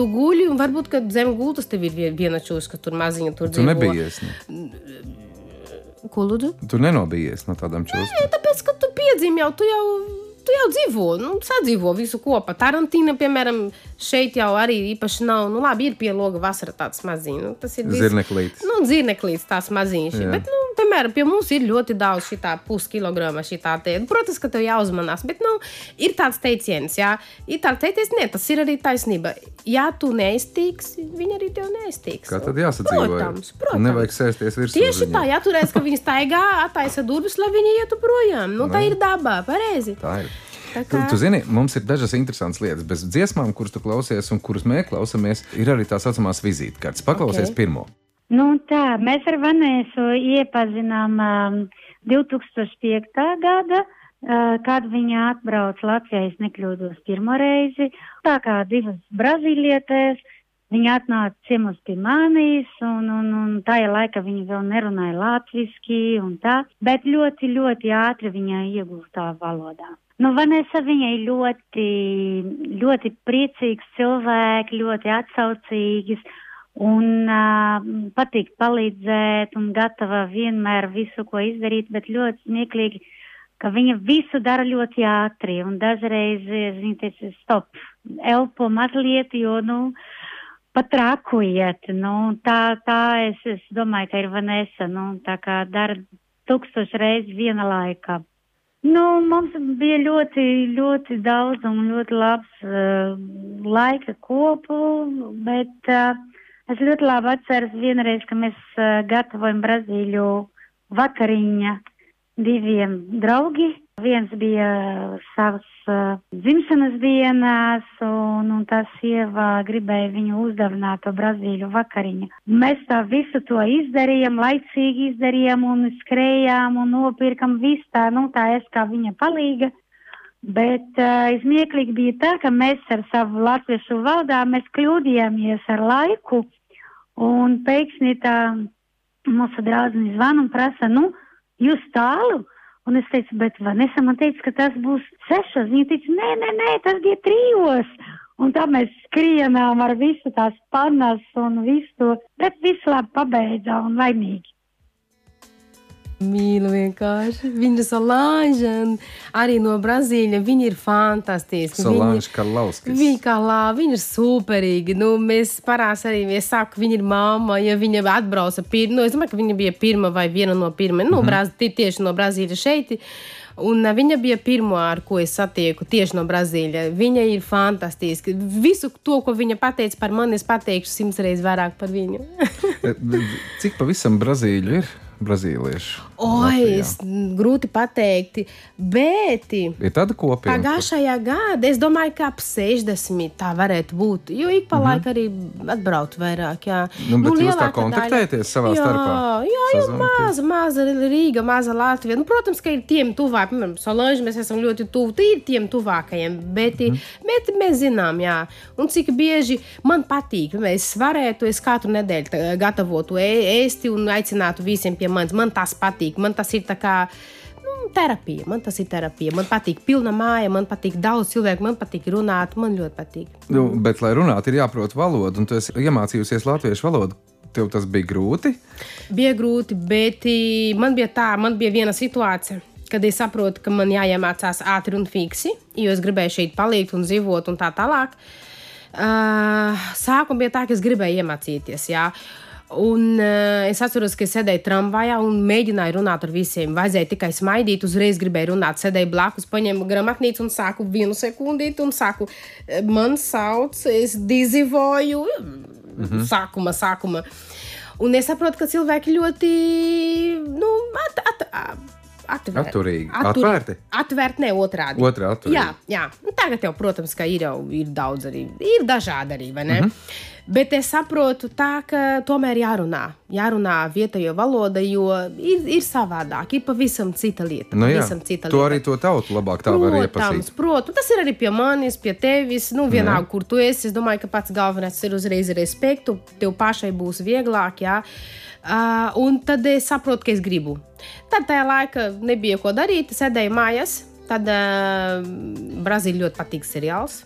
tu guļi, un varbūt zem gultas tev ir vie- viena čūska, tur maziņa. Tur Tu dzīvo. nebijies. Nu. Ko lūdzu? Tu nenobijies no tādām čūskām. Tāpēc, ka tu piedzīvi jau, tu jau, tu jau dzīvo, nu, sadzīvo visu kopā. Tarantīna, piemēram, šeit jau arī īpaši nav. Nu, labi, ir pie loga vasara tāds maziņš. Nu, tas ir Zirneklītis. Nu, zirneklītis tās maziņš. Bet, nu, piemēram, pie mums ir ļoti daudz šī puskilograma šitā te. Protams, ka tev jāuzmanās, bet, nu, ir tāds teiciens, jā. Ir tāds teiciens, ne, tas ir arī taisnība. Ja tu neiztīksi, viņi arī tev neiztīks. Kā tad jāsadzīvo? Protams, protams. Nevajag sēsties virsū. Tieši viņiem. tā, ja tu redz, ka viņi staigā, attaisa durvis, lai viņi ietu projām. Nu, tā ir dabā, pareizi. Tā ir. Tā Tu, kā- tu zini, mums ir dažas interesantas lietas. Bez dziesmām, kuras tu klausies un kuras mēs klausāmies, ir arī tā saucamās vizītkartes. Paklausies Ok. pirmo. Nu, tā, mēs ar Vanēsu iepazinām um, 2005. gada, uh, kad viņa atbrauca Latvijā, es nekļūdos pirmo reizi. Tā kā divas brazīlietēs, viņa atnāca ciemos pie manis, un, un, un tajā laikā viņa vēl nerunāja latviski un tā, bet ļoti, ļoti ātri viņa iegūstā valodā. Nu, Vanessa viņai ļoti, ļoti priecīgs cilvēks, ļoti atsaucīgs un uh, patīk palīdzēt un gatava vienmēr visu, ko izdarīt, bet ļoti smieklīgi, ka viņa visu dara ļoti ātri un dažreiz teica, stop, elpo mazliet, jo, nu, pat rākojiet, nu, tā, tā es, es domāju, ka ir Vanessa, nu, tā kā dara tūkstoši reizes viena laikā. Nu, mums bija ļoti, ļoti daudz un ļoti labs uh, laika kopu, bet uh, es ļoti labi atceros vienreiz, ka mēs uh, gatavojam Brazīļu vakariņa diviem draugi. Viens bija savas uh, dzimšanas dienās, un, un tā sieva gribēja viņu uzdāvināt to Brazīļu vakariņu. Mēs tā visu to izdarījām, laicīgi izdarījām un skrējām un nopirkam visu tā, nu tā es kā viņa palīga. Bet uh, smieklīgi bija tā, ka mēs ar savu latviešu valodā kļūdījāmies ar laiku, un pēkšņi tā mūsu draudzene zvana un prasa, nu, jūs tālu? Un es teicu, bet Vanessa man teica, ka tas būs sešos. Viņa teica, nē, nē, nē, tas bija trijos. Un tā mēs skrienām ar visu tās panas un visu bet visu labi pabeidza un laimīgi. Mīlu vienkārši. Viņa un arī no Brazīļa. Viņa ir fantastiska. Solange Viņa- Karlauskis. Viņa kā lāva, viņa ir superīga. Nu, mēs parās arī, es saku, viņa ir mamma, ja viņa atbrauca pirmā. Nu, es domāju, ka viņa bija pirmā vai viena no pirmajām. Nu, Braz, tie- tieši no Brazīļas šeit. Un uh, viņa bija pirmā, ar ko es satieku tieši no Brazīļas. Viņa ir fantastiska. Visu to, ko viņa pateica par mani, es pateikšu simts reizes vairāk par viņu. [laughs] Cik pavisam Brazīļu ir? Brazīliešu. Oi, es, grūti pateikt, bet. Ir tāda kur- Pagājušajā gadā es domāju, ka ap 60 tā varētu būt. Jo ik pa mm -hmm. laikam arī atbrauc vairāk. Jā. Nu, bet jūs tā kontaktējaties savā jā, starpā? Jā, Sazvanāties? maza, maza Rīga, maza Latvija. Nu, protams, ka ir tiem tuvāk, piemēram, Solange, mēs esam ļoti tuvu, tie ir tiem tuvākajiem, bet, mm. -hmm. bet mēs zinām, jā. Un cik bieži man patīk, es varētu, es katru nedēļu gatavotu ē- ēsti un aicinātu visiem pie manis. Man tas patīk, man tas ir tā kā nu, terapija. Man tas ir terapija. Man patīk pilna māja, man patīk daudz cilvēku, man patīk runāt. Man ļoti patīk. Nu, bet, lai runātu, ir jāprot valoda, un tu esi iemācījusies latviešu valodu. Tev tas bija grūti. Bija grūti, bet man bija tā, man bija viena situācija. Kad es saprotu, ka man jāiemācās ātri un fiksi, jo es gribēju šeit palikt un dzīvot un tā tālāk. Uh, Sākumā bija tā, ka es gribēju iemācīties. Jā. Un uh, es atceros, ka es sēdēju tramvajā un mēģināju runāt ar visiem. Vajadzēja tikai smaidīt, uzreiz gribēju runāt. Sēdēju blakus, paņēmu grāmatnīcu un sāku vienu sekundīti un saku, man sauc, es dizivoju. Mm -hmm. Sākuma, sākuma. Un es saprotu, ka cilvēki ļoti nu, at, at, atver, Atturīgi. Atvērti? Atvērti, ne otrādi. Otrā atturīgi. Jā, jā. Nu, tagad jau, protams, ka ir jau ir daudz arī, ir dažādi arī, vai ne? Mm. -hmm. Bet es saprotu, tā, ka tomēr jārunā, jārunā vietējo valoda, jo ir, ir savādāk, ir pavisam cita lieta. Nu, jā, cita lieta. arī to tautu labāk tā var iepazīt. protams, tas ir arī pie manis, pie tevis. Nu, vienalga, kur tu esi. Es domāju, ka pats galvenais ir uzreiz respektu. Tev pašai būs vieglāk. Jā. Uh, un tad es saprotu, ka es gribu. Tad tajā laikā nebija ko darīt. Sēdēju mājās. Tad uh, Brazīlijā ļoti patīk seriāls.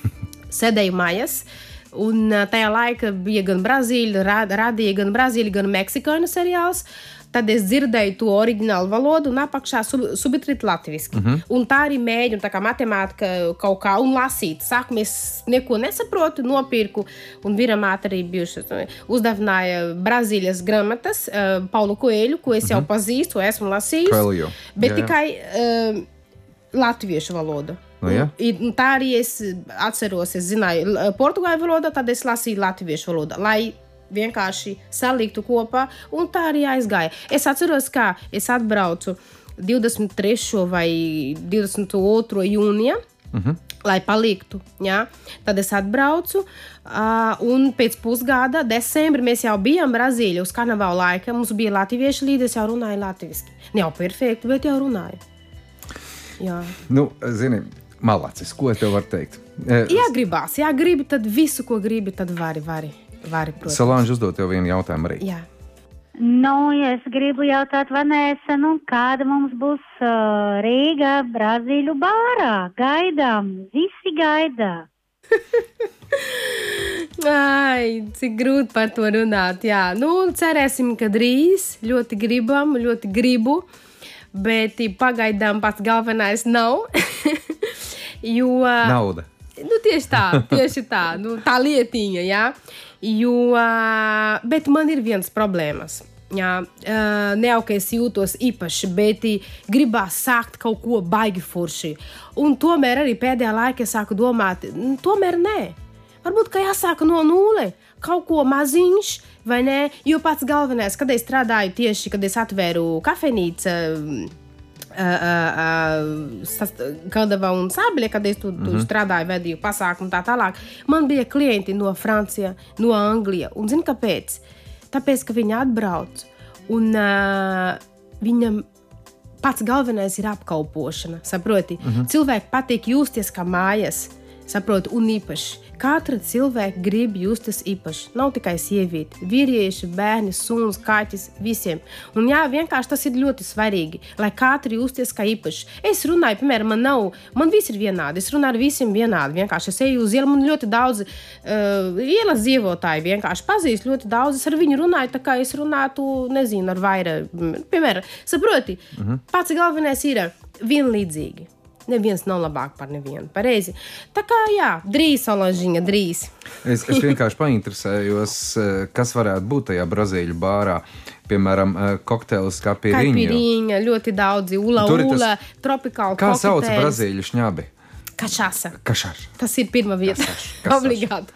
[laughs] Sēdēju mājās. Un uh, tajā laikā bija gan Brazīlija, rad, radīja gan Brazīlija, gan Meksikāņu seriāls. Tad es dzirdēju to oriģinālu valodu un apakšā sub, subtitrīt latviešu. Uh -huh. Un tā arī mēģinu, tā kā matemātika kaut kā un lasīt. Sākumā es neko nesaprotu, nopirku, un viramāte arī bijušas. Uzdāvināja Brazīlijas grāmatas, uh, Paulu Koeļu, ko es uh -huh. jau pazīstu, esmu lasījis. Coelho. Bet Jā, jā. tikai uh, latviešu valodu. Nu. Un- un Tā arī es atceros, es zināju portugāļu valodu, tad es lasīju latviešu valodu. Vienkārši saliktu kopā, un tā arī aizgāja. Es atceros, kā es atbraucu 23. vai 22. jūnijā. Uh -huh. Lai paliktu, jā. tad es atbraucu, uh, un pēc pusgada, decembrī, mēs jau bijām Brazīlijā uz karnevāla laika. Mums bija latviešu līdzi, es jau runāju latviešu. Ne jau perfekti, bet jau runāju. Jā. Nu, zini, malacis, ko es tev varu teikt? Eh, Ja gribās, ja gribi, tad visu, ko gribi, tad vari, vari, vari protams. Salāņš uzdot tev vienu jautājumu arī. Jā. Nu, ja es gribu jautāt, Vanēsa, nu, kāda mums būs uh, Rīga Brazīļu bārā? Gaidām, visi gaida. [laughs] Ai, cik grūti par to runāt. Jā, nu, cerēsim, ka drīz. Ļoti gribam, ļoti gribu. Bet pagaidām pats galvenais nav. [laughs] jo, Nauda. Nu, tieši tā, tieši tā, nu, tā lietiņa. Jā. Jo, ā, bet man ir viens problēmas. Jā, ā, ne jau ka es jūtos īpaši, bet gribās sākt kaut ko baigi forši. Un tomēr arī pēdējā laikā es sāku domāt, "Mm, tomēr nē. Varbūt ka jāsāk no nulles, kaut ko maziņš, vai ne? Jo pats galvenais, kad es strādāju tieši, kad es atvēru kafejnīcu. Kādava un Sābļa, kad es tur mm -hmm. strādāju, vedīju pasākumu tā tālāk. Man bija klienti no Francijas, no Anglijas. Un zini, kāpēc? Tāpēc, ka viņi atbrauc un uh, viņam pats galvenais ir apkalpošana. Saproti, mm -hmm. cilvēki patīk justies kā mājas. Saprotu, un īpaši katra cilvēka grib justies īpaši. Nav tikai sieviete, vīrieši, bērni, suns, kaķis, visiem. Un jā, vienkārši tas ir ļoti svarīgi, lai katrs justies kā īpašs. Es runāju, piemēram, man nav, man viss ir vienādi. Es runāju ar visiem vienādi. Vienkārši es eju uz ielu, man ļoti daudz uh, ielas dzīvotāju vienkārši pazīst ļoti daudz. Es ar viņu runāju, tā kā es runātu, nezinu, ar vairāk. Piemēram, saproti, uh -huh. pats galvenais ir vienlīdzīgi. Neviens nav labāk par nevienu. Pareizi. Tā kā jā, drīz, Olažiņa, drīz. Es, es vienkārši painteresējos, eh, kas varētu būt tajā brazīļu bārā. Piemēram, eh, kokteils kā. Kaipiriņa, ļoti daudzi, ula, Tur ir tas- ula, tropikāla. Kā sauc kokteils. brazīļu šņabi? Kašasa. Kašars. Tas ir pirmā vieta. Obligāti.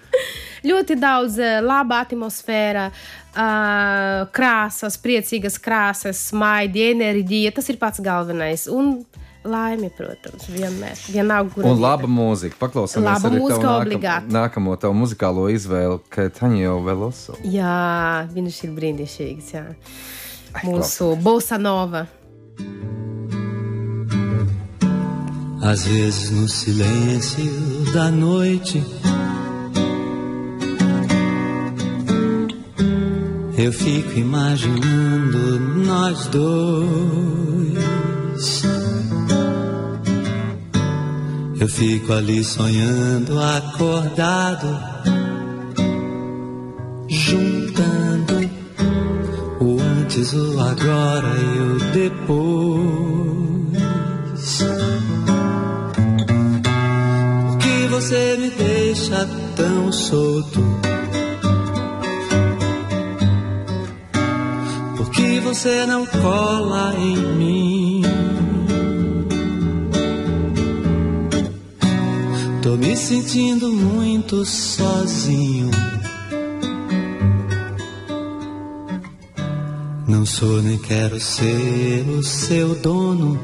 ļoti daudz eh, laba atmosfēra, krāsas, priecīgas krāsas, smaidi, enerģija. Tas ir pats galvenais. Un laime, protams, vienmēr. Vienalga, Un laba mūzika. Paklausāmies Laba mūzika obligāti. nākamo tavu muzikālo izvēli, Katanjo Veloso. Jā, viņš ir brīnišķīgs. Jā. Mūsu bossa nova. Às vezes no silêncio da noite eu fico imaginando nós dois. Eu fico ali sonhando acordado, juntando o antes, o agora e o depois. Por que você me deixa tão solto? Por que você não cola em mim? Me sentindo muito sozinho. Não sou nem quero ser o seu dono.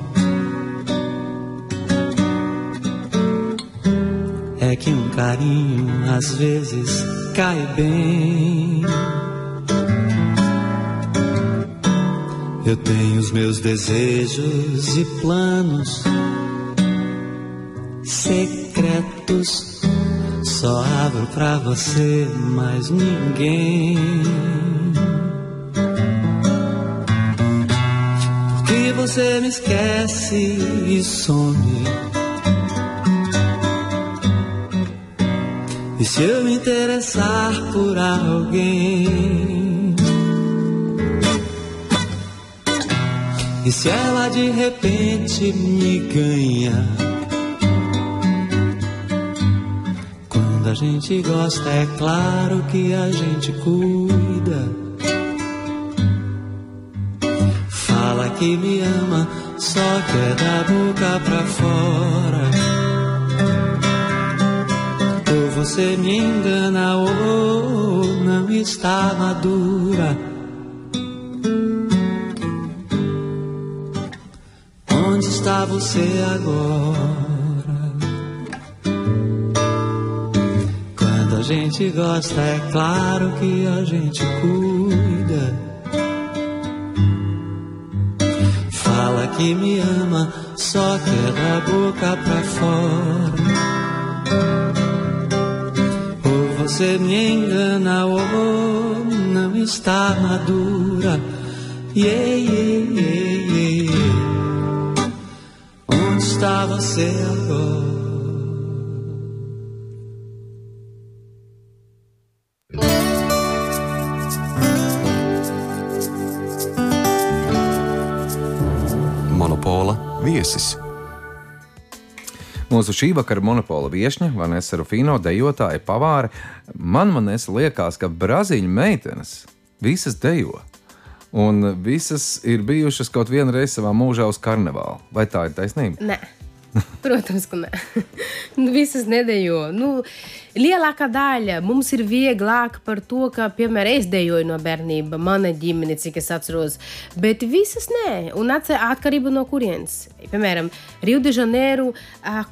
É que um carinho às vezes cai bem. Eu tenho os meus desejos e planos secretos. Só abro pra você, mais ninguém. Porque você me esquece e some. E se eu me interessar por alguém? E se ela de repente me ganha? Gente gosta, é claro que a gente cuida. Fala que me ama, só que é da boca pra fora. Ou você me engana, ou não está madura. Onde está você agora? Gente gosta, é claro que a gente cuida. Fala que me ama, só que da boca pra fora. Ou você me engana, ou não está madura. Yeah, yeah, yeah, yeah. Onde está você agora? Viesis. Mūsu šī vakara monopola viesņa, Vanessa Rufino, dejotāja pavāre, man Vanessa liekas, ka brazīļu meitenes visas dejo. Un visas ir bijušas kaut vienu reizi savā mūžā uz karnevālu. Vai tā ir taisnība? Nē. [laughs] Protams, ka nē. [laughs] Nu, Visas nedēļo. Nu, lielākā daļa mums ir vieglāk par to, ka, piemēram, es dejoju no bērnības, mana ģimene, cik es atceros. Bet visas nē, un atkarība no kurienes. Piemēram, Rio de Janeiro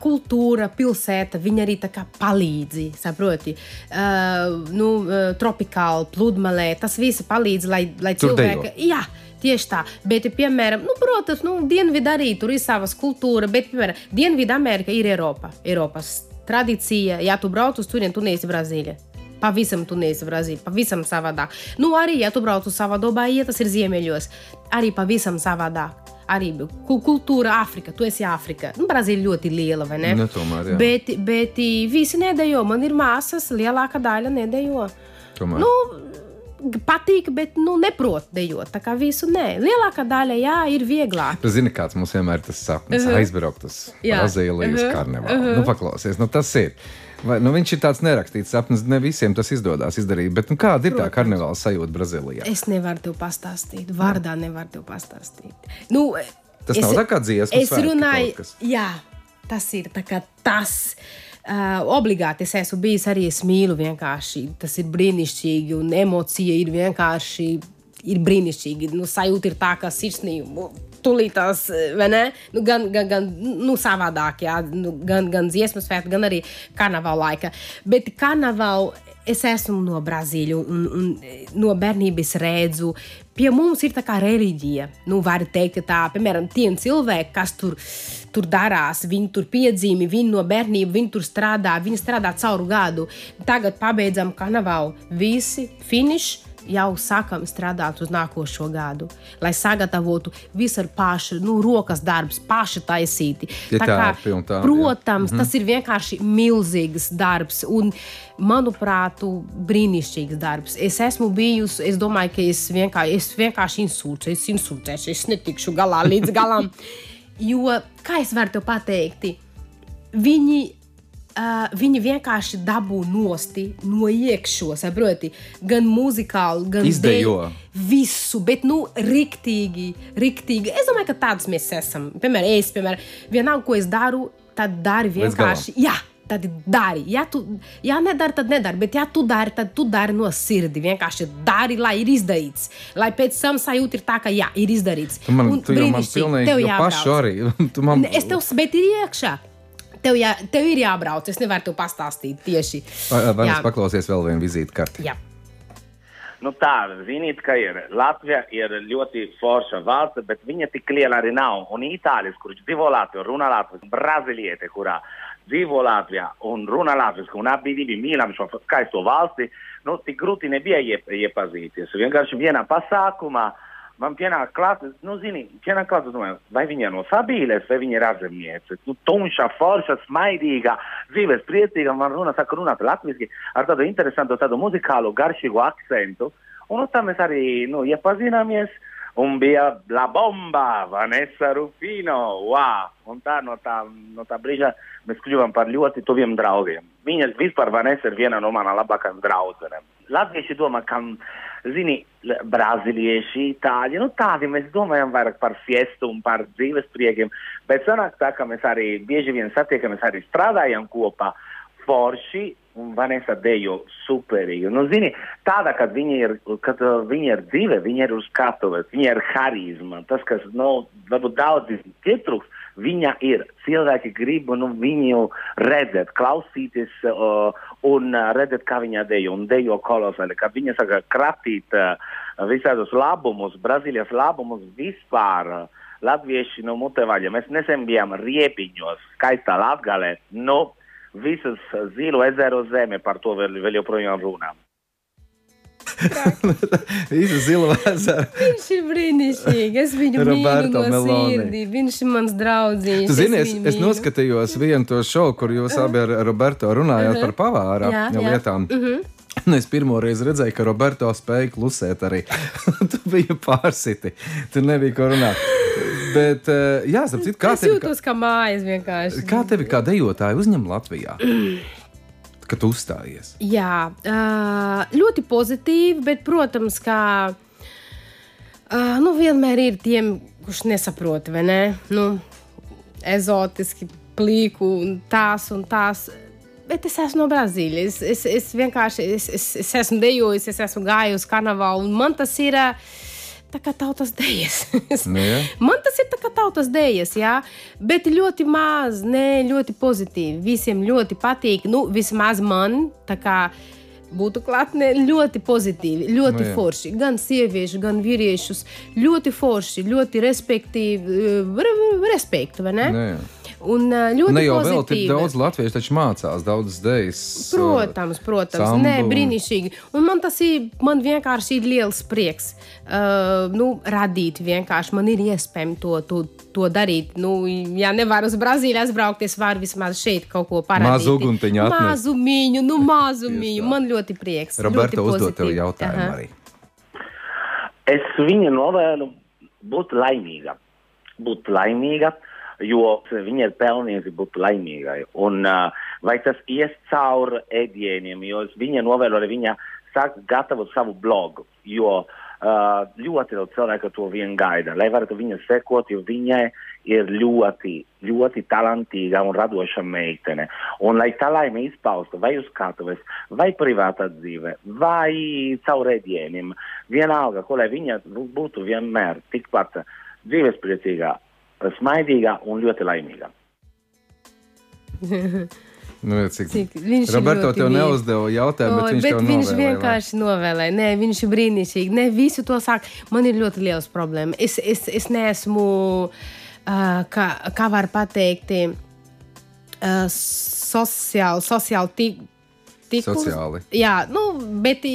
kultūra, pilsēta, viņa arī tā kā palīdzi, saproti. Uh, nu, tropikāli, pludmalē, tas viss palīdz, lai, lai cilvēki. Jā, Tieši tā, bet, piemēram, nu, protams, nu, Dienvidā arī tur ir savas kultūra, bet, piemēram, Dienvidamerika ir Eiropa, Eiropas tradīcija, ja tu brauc uz turieni, tu neesi Brazīlija. Pavisam tu neesi Brazīlija, pavisam savādāk. Nu, arī, ja tu brauc uz Savado Bahiju, tas ir ziemeļos, arī pavisam savādāk. Arī ku- kultūra, Āfrika, tu esi Āfrika. Nu, Brazīlija ļoti liela, vai ne? Nu, tomēr, jā. bet, bet visi nedēļo, man ir māsas, lielākā daļa nedēļo. Tomēr. Nu, patīk, bet nu, neprot dejot. Tā kā visu nē. Lielākā daļa, jā, ir vieglāk. Tu zini, kāds mums vienmēr ir tas sapnis, uh. -huh. aizbraukt uz Jā. Brazīlijas uh. -huh. karnevālu. Nu, paklausies, nu, tas ir. Vai, nu, viņš ir tāds nerakstīts sapnis, ne visiem tas izdodas izdarīt. Bet nu, kāda ir tā karnevāla sajūta Brazīlijā? Es nevaru tev pastāstīt, vārdā nevaru tev pastāstīt. Nu, Tas nav tā kā dziesmu Es runāju, jā, tas ir tā kā tas. Uh, obligāti es esmu bijis arī es mīlu vienkārši. Tas ir brīnišķīgi, un emocija ir vienkārši ir brīnišķīgi. Nu, sajūta ir tā, ka sirsnīgi. Tūlītās, vai ne? Nu, gan, gan, gan nu, savādāk, jā, nu, gan, gan dziesmu svētku, gan arī karnevāla laika. Bet karnevālu es esmu no Brazīlijas, un, un no bērnības redzu, pie mums ir tā kā reliģija. Nu, var teikt, ka tā, piemēram, tie cilvēki, kas tur, tur darās, viņi tur piedzīvi, viņi no bērnības, viņi tur strādā, viņi strādā cauru gadu. Tagad pabeidzam karnevālu, visi finiši. Jau sākam strādāt uz nākošo gadu, lai sagatavotu visu ar pašu, nu, rokas darbus, paši taisīti. Ja Tā kā, tā, jā. protams, tas ir vienkārši milzīgs darbs. Un, manuprāt, brīnišķīgs darbs. Es esmu bijusi, es domāju, ka es vienkārši, es vienkārši insultēšu, es insultēšu, es netikšu galā līdz galam. [laughs] Jo, kā es varu te pateikt, viņi. Uh, viņi vienkārši dabū nosti no iekšā, saproti, gan muzikāli, gan Izdejo. dēļ- Visu, bet, nu, riktīgi, riktīgi. Es domāju, ka tāds mēs esam. Piemēram, es, piemēram, vienalga, ko es daru, tad dari vienkārši. Jā, tad dari. Ja tu ja nedari, tad nedari. Bet, ja tu dari, tad tu dari no sirdi. Vienkārši dari, lai ir izdarīts. Lai pēc tam sajūta ir tā, ka jā, ir izdarīts. Tu man, Un tu jau man pilnīgi Tev jau jābrauc. pašu arī. Tu man, Ne, Es tev bet ir iekšā. Tev, jā, tev ir jābrauc. Es nevaru tev pastāstīt tieši. Vai, vai Jā. es paklausies vēl vienu vizītkarti? Jā. Nu tā, ziniet, ka ir Latvija ir ļoti forša valsts, bet viņa tik liela arī nav. Un itāļus, kurš dzīvo Latvijā, runā latviešu, brazīliete, kurā dzīvo Latvijā un runā latviešu, un abi divi mīlam šo skaisto valsti, nu tik grūti nebija iep iepazīties. Vienkārši vienā pasākumā man pienāk klāsts, nu zini, pienāk klāsts, domāju, vai viņa no Sabīles, vai viņa ir ārzemniece. Nu, tumša, forša, smaidīga, dzīves priecīga, man runa, saka runāt latviski ar tādu interesantu, tādu muzikālu, garšīgu akcentu. Un nu, tā mēs arī, nu, iepazināmies. Un bija La Bomba, Vanessa Rufino. Wow! Un tā no tā, no tā brīža mēs kļuvām par ļoti tuviem draugiem. Viņa vispār Vanessa ir viena no manām labākajām draudzenēm. Latvieši domā, ka, zini, brazīlieši, itāļi, nu tādi mēs domājam vairāk par fiestu un par dzīves priekiem. Bet sanāk tā, ka mēs arī bieži vien satiekamies, arī strādājam kopā. Forši Vanessa dejo superīgi. Nu, zini, tāda, kad viņa ir, kad uh, viņa ir dzīve, viņa ir uz skatuves, viņa ir harizma. Tas, kas, nu, varbūt daudzi pietrūks, viņa ir. Cilvēki grib nu, viņu redzēt, klausīties uh, un uh, redzēt, kā viņa dejo. Un dejo kolosāli, kad viņa saka kratīt uh, visādus labumus, Brazīlijas labumus vispār. Uh, Latvieši no mutevaļa. Mēs nesen bijām riepiņos, skaistā Latgalē. Nu, visas zilu ezeru zeme par to vēl, vēl joprojām runā. [laughs] Visa zila vēzera. Viņš ir brīnišķīgs. Es viņu Roberto mīlu no sirdi. Viņš ir mans draugs. Tu zini, es, es noskatījos vienu to šovu, kur jūs abi ar Roberto runājāt par pavāra Jā, jā. lietām. Un [laughs] es pirmo reizi redzēju, ka Roberto spēja klusēt arī. [laughs] tu biji pārsiti. Tur nebija ko runāt. Bet, eh, jā, starp citu, kā Es tevi, kā, jūtos kā mājas vienkārši. kā tevi kā dejotāju uzņem Latvijā? Kad tu uzstājies. Jā, ļoti pozitīvi, bet, protams, kā nu, vienmēr ir tiem, kurš nesaprot, vai ne? Nu, ezotiski, plīku un tās un tās. Bet es esmu no Brazīlijas. Es, es, es vienkārši es, es, es esmu dejojis, es esmu gājis uz karnevālu, un man tas ir. ā, Tā kā tautas dēļas. Nu, jā. [laughs] Man tas ir tā kā tautas dēļas, jā, bet ļoti maz, ne ļoti pozitīvi. Visiem ļoti patīk, nu, vismaz man, tā kā būtu klātne ļoti pozitīvi, ļoti Nu, jā. forši. Gan sieviešu, gan vīriešus. Ļoti forši, ļoti respektīvi, eh, re- respektu, vai ne? Nu, jā. Un ļoti Ne jau vēl tik daudz latviešu taču mācās, daudzas idejas. Protams, protams, sambu nē, brīnišķīgi. Un man tas ir, man vienkārši ir liels prieks. Uh, nu, radīt vienkārši, man ir iespējams to, to, to darīt. Nu, ja nevaru uz Brazīliju aizbraukt, es varu vismaz šeit kaut ko parādīt. Mazu uguntiņu atnest. Mazumiņu, nu [laughs] mazumiņu, man ļoti prieks. Roberta uzdot tev pozitīvi. jautājumu Aha. arī. Es viņu novēlu būt laimīga. Būt laimīga, jo viņa ir pelnījusi būt laimīgai. Un, uh, vai tas ies cauri ēdieniem, jo viņa arī viņa sāk gatavot savu blogu. Jo uh, ļoti daudz cilvēku to vien gaida, lai varētu viņa sekot, jo viņai ir ļoti, ļoti talantīga un radoša meitene. Un lai tā laime izpaustu vai uz skatuves, vai privātā dzīve, vai caur ēdieniem, vienalga, ko lai viņa bū- būtu vienmēr tikpat dzīvespriecīgā, smaidīga un ļoti laimīga. Nu, cik... Cik viņš Roberto ļoti tev neuzdeva jautājumu, bet viņš bet tev viņš novēlēja, vai? vienkārši novēlēja. Nē, viņš ir brīnišķīgi. Ne, visu to sāk. Man ir ļoti liels problēma. Es, es, es neesmu, uh, kā, kā var pateikt, uh, sociāli, sociāli tik, tīklus. Sociāli. Jā, nu, bet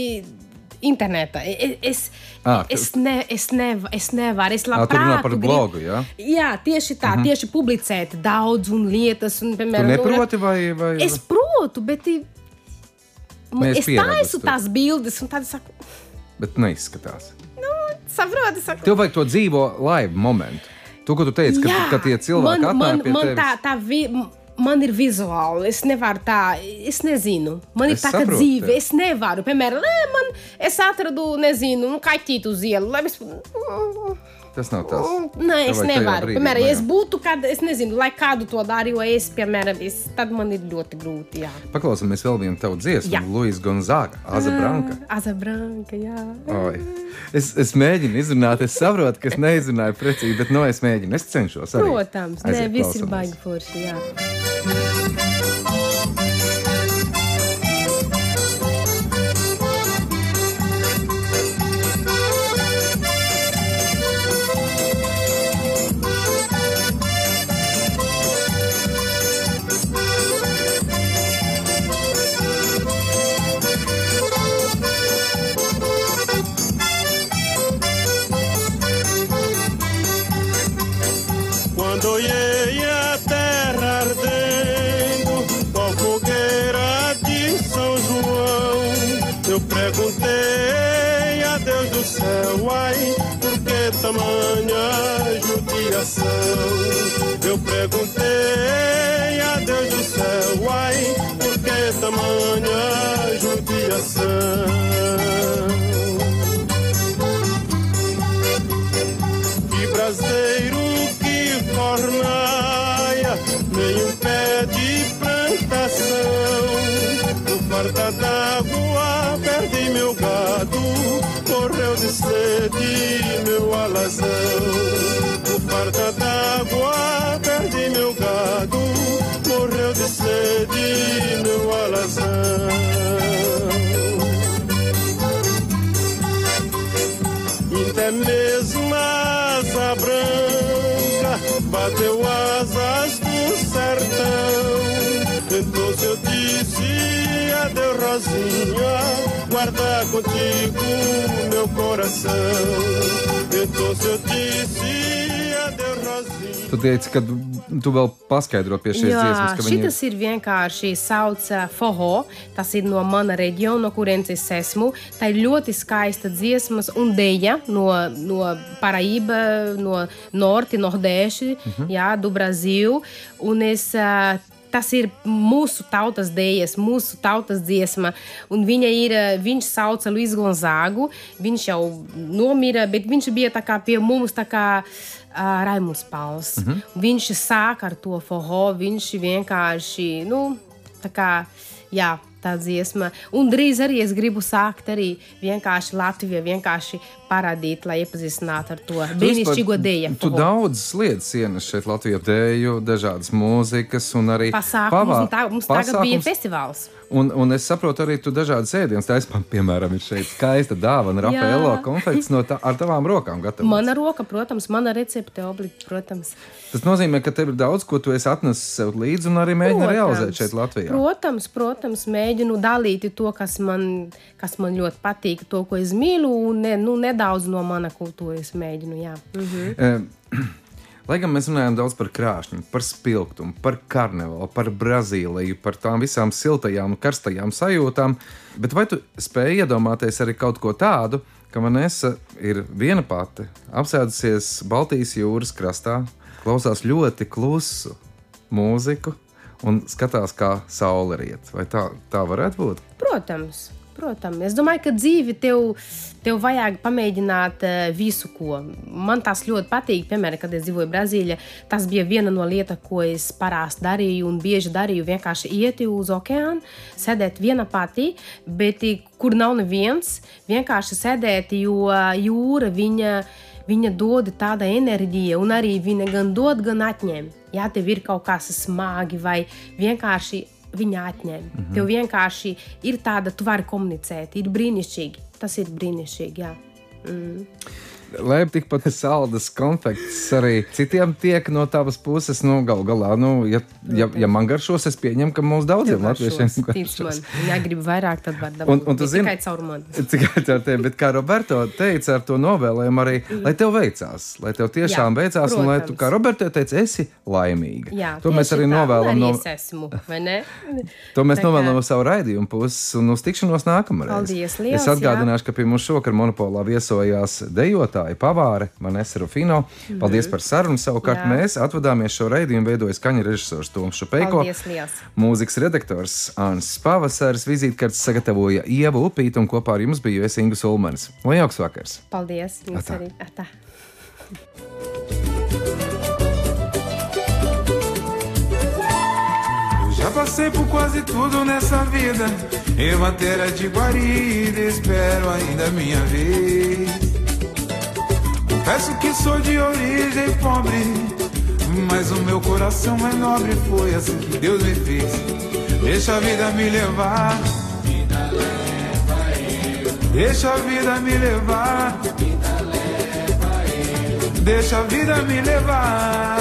i, internetā. Es, Ā, es, ne, es, nev, es nevaru. Es Ā, tu runā labprāt par blogu, jā? Jā, tieši tā, Mhm. tieši publicēt daudz un lietas. Un, Tu piemēram, nu, neproti vai... vai... Es protu, bet Mēs es taisu tur. tās bildes, un tad saku, Bet neizskatās. saproti, es saku, Tev vajag to dzīvo live momentu. To, ko tu teici, ka, Jā, ka tie cilvēki man, man, man tevis. tā, tā vi, man ir vizuāli, es nevaru tā, es nezinu. Man Es ir tā saprotu dzīve, tevi. es nevaru. Piemēram, nē, man, es atradu, nezinu, nu, kaķītu uz ielu. lai Es, Tas nav tas. nē, es tajā nevaru. brīdī, Piemēram, vai ja es jā? būtu, kad es nezinu, lai kādu to darīju, jo es, piemēram, es, tad man ir ļoti grūti. Jā, Paklausāmies vēl vienu tavu dziesmu, Jā. Luis Gonzaga, Aza Branka. Azabranka, jā. Oi. Es, es mēģinu izrunāt, es saprotu, ka es neizrunāju precīzi, bet no es mēģinu. Es cenšos. Arī. Protams, nē, Aiziet, viss ir baigi forši. Jā. Eu perguntei contigo meu coração. Então eu disse adeus, Rosinha. Tu teici, ka tu vēl paskaidro pie šīs Jā, dziesmas, ka viņi šis ir vienkārši sauc uh, Foho. Tas ir no mana reģiona, no kurienes es esmu. Tā ir ļoti skaista dziesma un dēļa no, no Paraíba, no Norte, Nordeste, Mhm. jā, do Brasil. Un es, uh, Tas ir mūsu tautas dēļas, mūsu tautas dziesma. Un viņa ir, uh, viņš sauca Luis Gonzagu. Viņš jau nomira, bet viņš bija tā kā pie mums, tā kā uh, Raimunds Pauls. Mhm. Viņš sāk ar to forró, viņš vienkārši, nu, tā kā, jā, tā dziesma. Un drīz arī es gribu sākt arī vienkārši Latviju, vienkārši parādīt, lai iepazīstinātu ar to brīnišķīgo dēļu. Tu daudz lietas ienes šeit Latvijā, dēļu, dažādas mūzikas un arī Pasākums, un tā, mums tagad bija pasākums. festivāls. Un, un es saprotu, arī tu dažādas ēdienas taisi. Man, piemēram, ir šeit skaista dāvana, Rafaelo konfekts no tā, ar tavām rokām gatavots. Mana roka, protams, mana recepte obligāti, protams. Tas nozīmē, ka tev ir daudz, ko tu esi atnesis sev līdzi un arī mēģini Protams. realizēt šeit Latvijā. Protams, protams, mēģinu dalīt to, kas man, kas man ļoti patīk, to, ko es mīlu, un ne, nu, nedaudz no mana kultūras mēģinu. Jā. Mhm. Eh, [clears throat] Lai gan mēs runājam daudz par krāšņu, par spilgtumu, par karnevālu, par Brazīliju, par tām visām siltajām un karstajām sajūtām, bet vai tu spēj iedomāties arī kaut ko tādu, ka Vanessa ir viena pati, apsēdusies Baltijas jūras krastā, klausās ļoti klusu mūziku un skatās, kā saule riet? Vai tā, tā varētu būt? Protams. Protams, es domāju, ka dzīve tev, tev vajag pamēģināt eh, visu, ko. Man tas ļoti patīk. Piemēram, kad es dzīvoju Brazīlijā, tas bija viena no lietām, ko es parasti darīju un bieži darīju. Vienkārši iet uz okeānu, sēdēt viena pati, bet i- kur nav neviens, vienkārši sēdēt, jo jūra viņa. Viņa dod tādu enerģiju, un arī viņa gan dod, gan atņem. Ja tev ir kaut kas smagi vai vienkārši viņa atņem. Mm -hmm. Tev vienkārši ir tāda, tu vari komunicēt, ir brīnišķīgi. Tas ir brīnišķīgi. Jā. Mm. Lai tikpat saldas konfekts arī citiem tiek no tavas puses, nu, gal galā, nu, ja, ja, ja man garšos, es pieņemu, ka mums daudziem latviešiem man, ja gribi vairāk, tad var dabūt. Un- un tu zini- [laughs] tikai caur mani. Tikai tā, te, bet kā Roberto teica, ar to novēlējumu arī, lai tev veicās, lai tev tiešām Jā, veicās, un lai tu, protams. kā Roberto teica, esi laimīga. Jā, to mēs arī novēlam no, esmu, to mēs novēlam no savu raidījumu puses, un uz tikšanos nākamreiz. Paldies liels, es atgādināšu, ka pie mums šovakar monopolā viesojās dejotāja pavāre Manesa Rufino. Paldies par sarunu. Savukārt Mhm. Jā. mēs atvadāmies šo raidījumu, veidoja skaņa režisors Toms Šupeiko. Mūzikas redaktors Ansis Pavasaris vizītkartes sagatavoja Ieva Upīta un kopā ar jums biju es Ingus Ulmans. Lai jauks vakars! Paldies. Jums Atā. arī. Atā. Eu já passei por quase tudo nessa vida. Em matéria de guarida, espero ainda minha vez. Confesso que sou de origem pobre, mas o meu coração é nobre. Foi assim que Deus me fez. Deixa a vida me levar. Deixa a vida me levar. Deixa a vida me levar.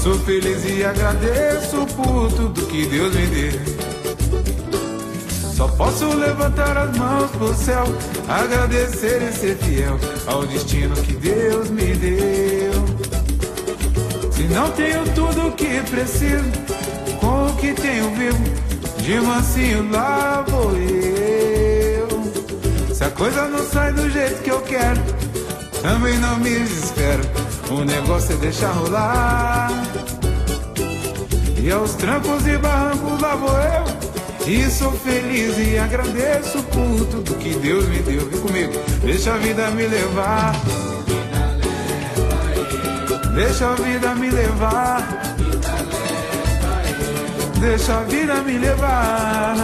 Sou feliz e agradeço por tudo que Deus me deu. Só posso levantar as mãos pro céu, agradecer e ser fiel ao destino que Deus me deu. Se não tenho tudo o que preciso, com o que tenho vivo, de mansinho lá vou eu. Se a coisa não sai do jeito que eu quero, também não me desespero. O negócio é deixar rolar. E aos trancos e barrancos lá vou eu. E sou feliz e agradeço por tudo que Deus me deu. Vem comigo, deixa a vida me levar. Deixa a vida me levar. Deixa a vida me levar.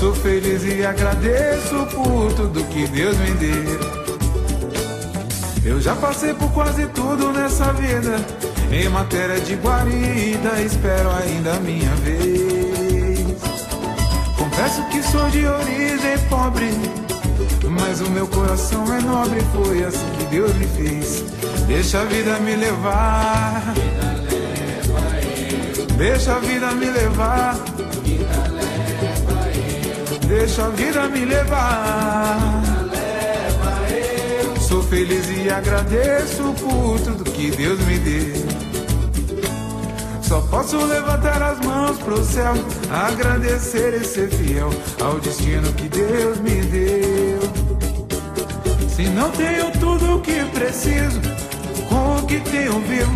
Sou feliz e agradeço por tudo que Deus me deu. Eu já passei por quase tudo nessa vida. Em matéria de guarida, espero ainda a minha vez. Confesso que sou de origem pobre, mas o meu coração é nobre. Foi assim que Deus me fez. Deixa a vida me levar. Deixa a vida me levar. Deixa a vida me levar. Sou feliz e agradeço por tudo que Deus me deu. Só posso levantar as mãos pro céu, agradecer e ser fiel ao destino que Deus me deu. Se não tenho tudo o que preciso, com o que tenho vivo,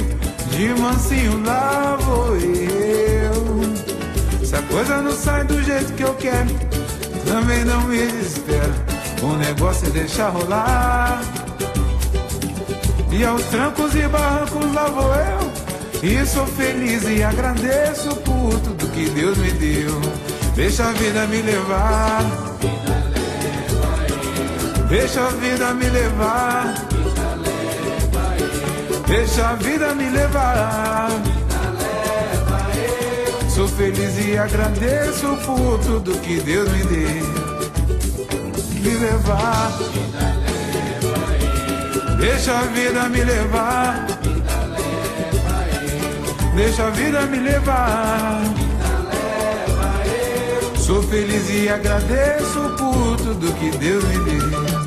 de mansinho lá vou eu. Se a coisa não sai do jeito que eu quero, também não me desespero. O negócio é deixar rolar. E aos trancos e barrancos lá vou eu. E sou feliz e agradeço por tudo que Deus me deu. Deixa a vida me levar. Deixa a vida me levar. Deixa a vida me levar. feliz e agradeço por tudo que Deus me deu. Me levar, deixa a vida me levar. Deixa a vida me levar. Sou feliz e agradeço por tudo que Deus me deu.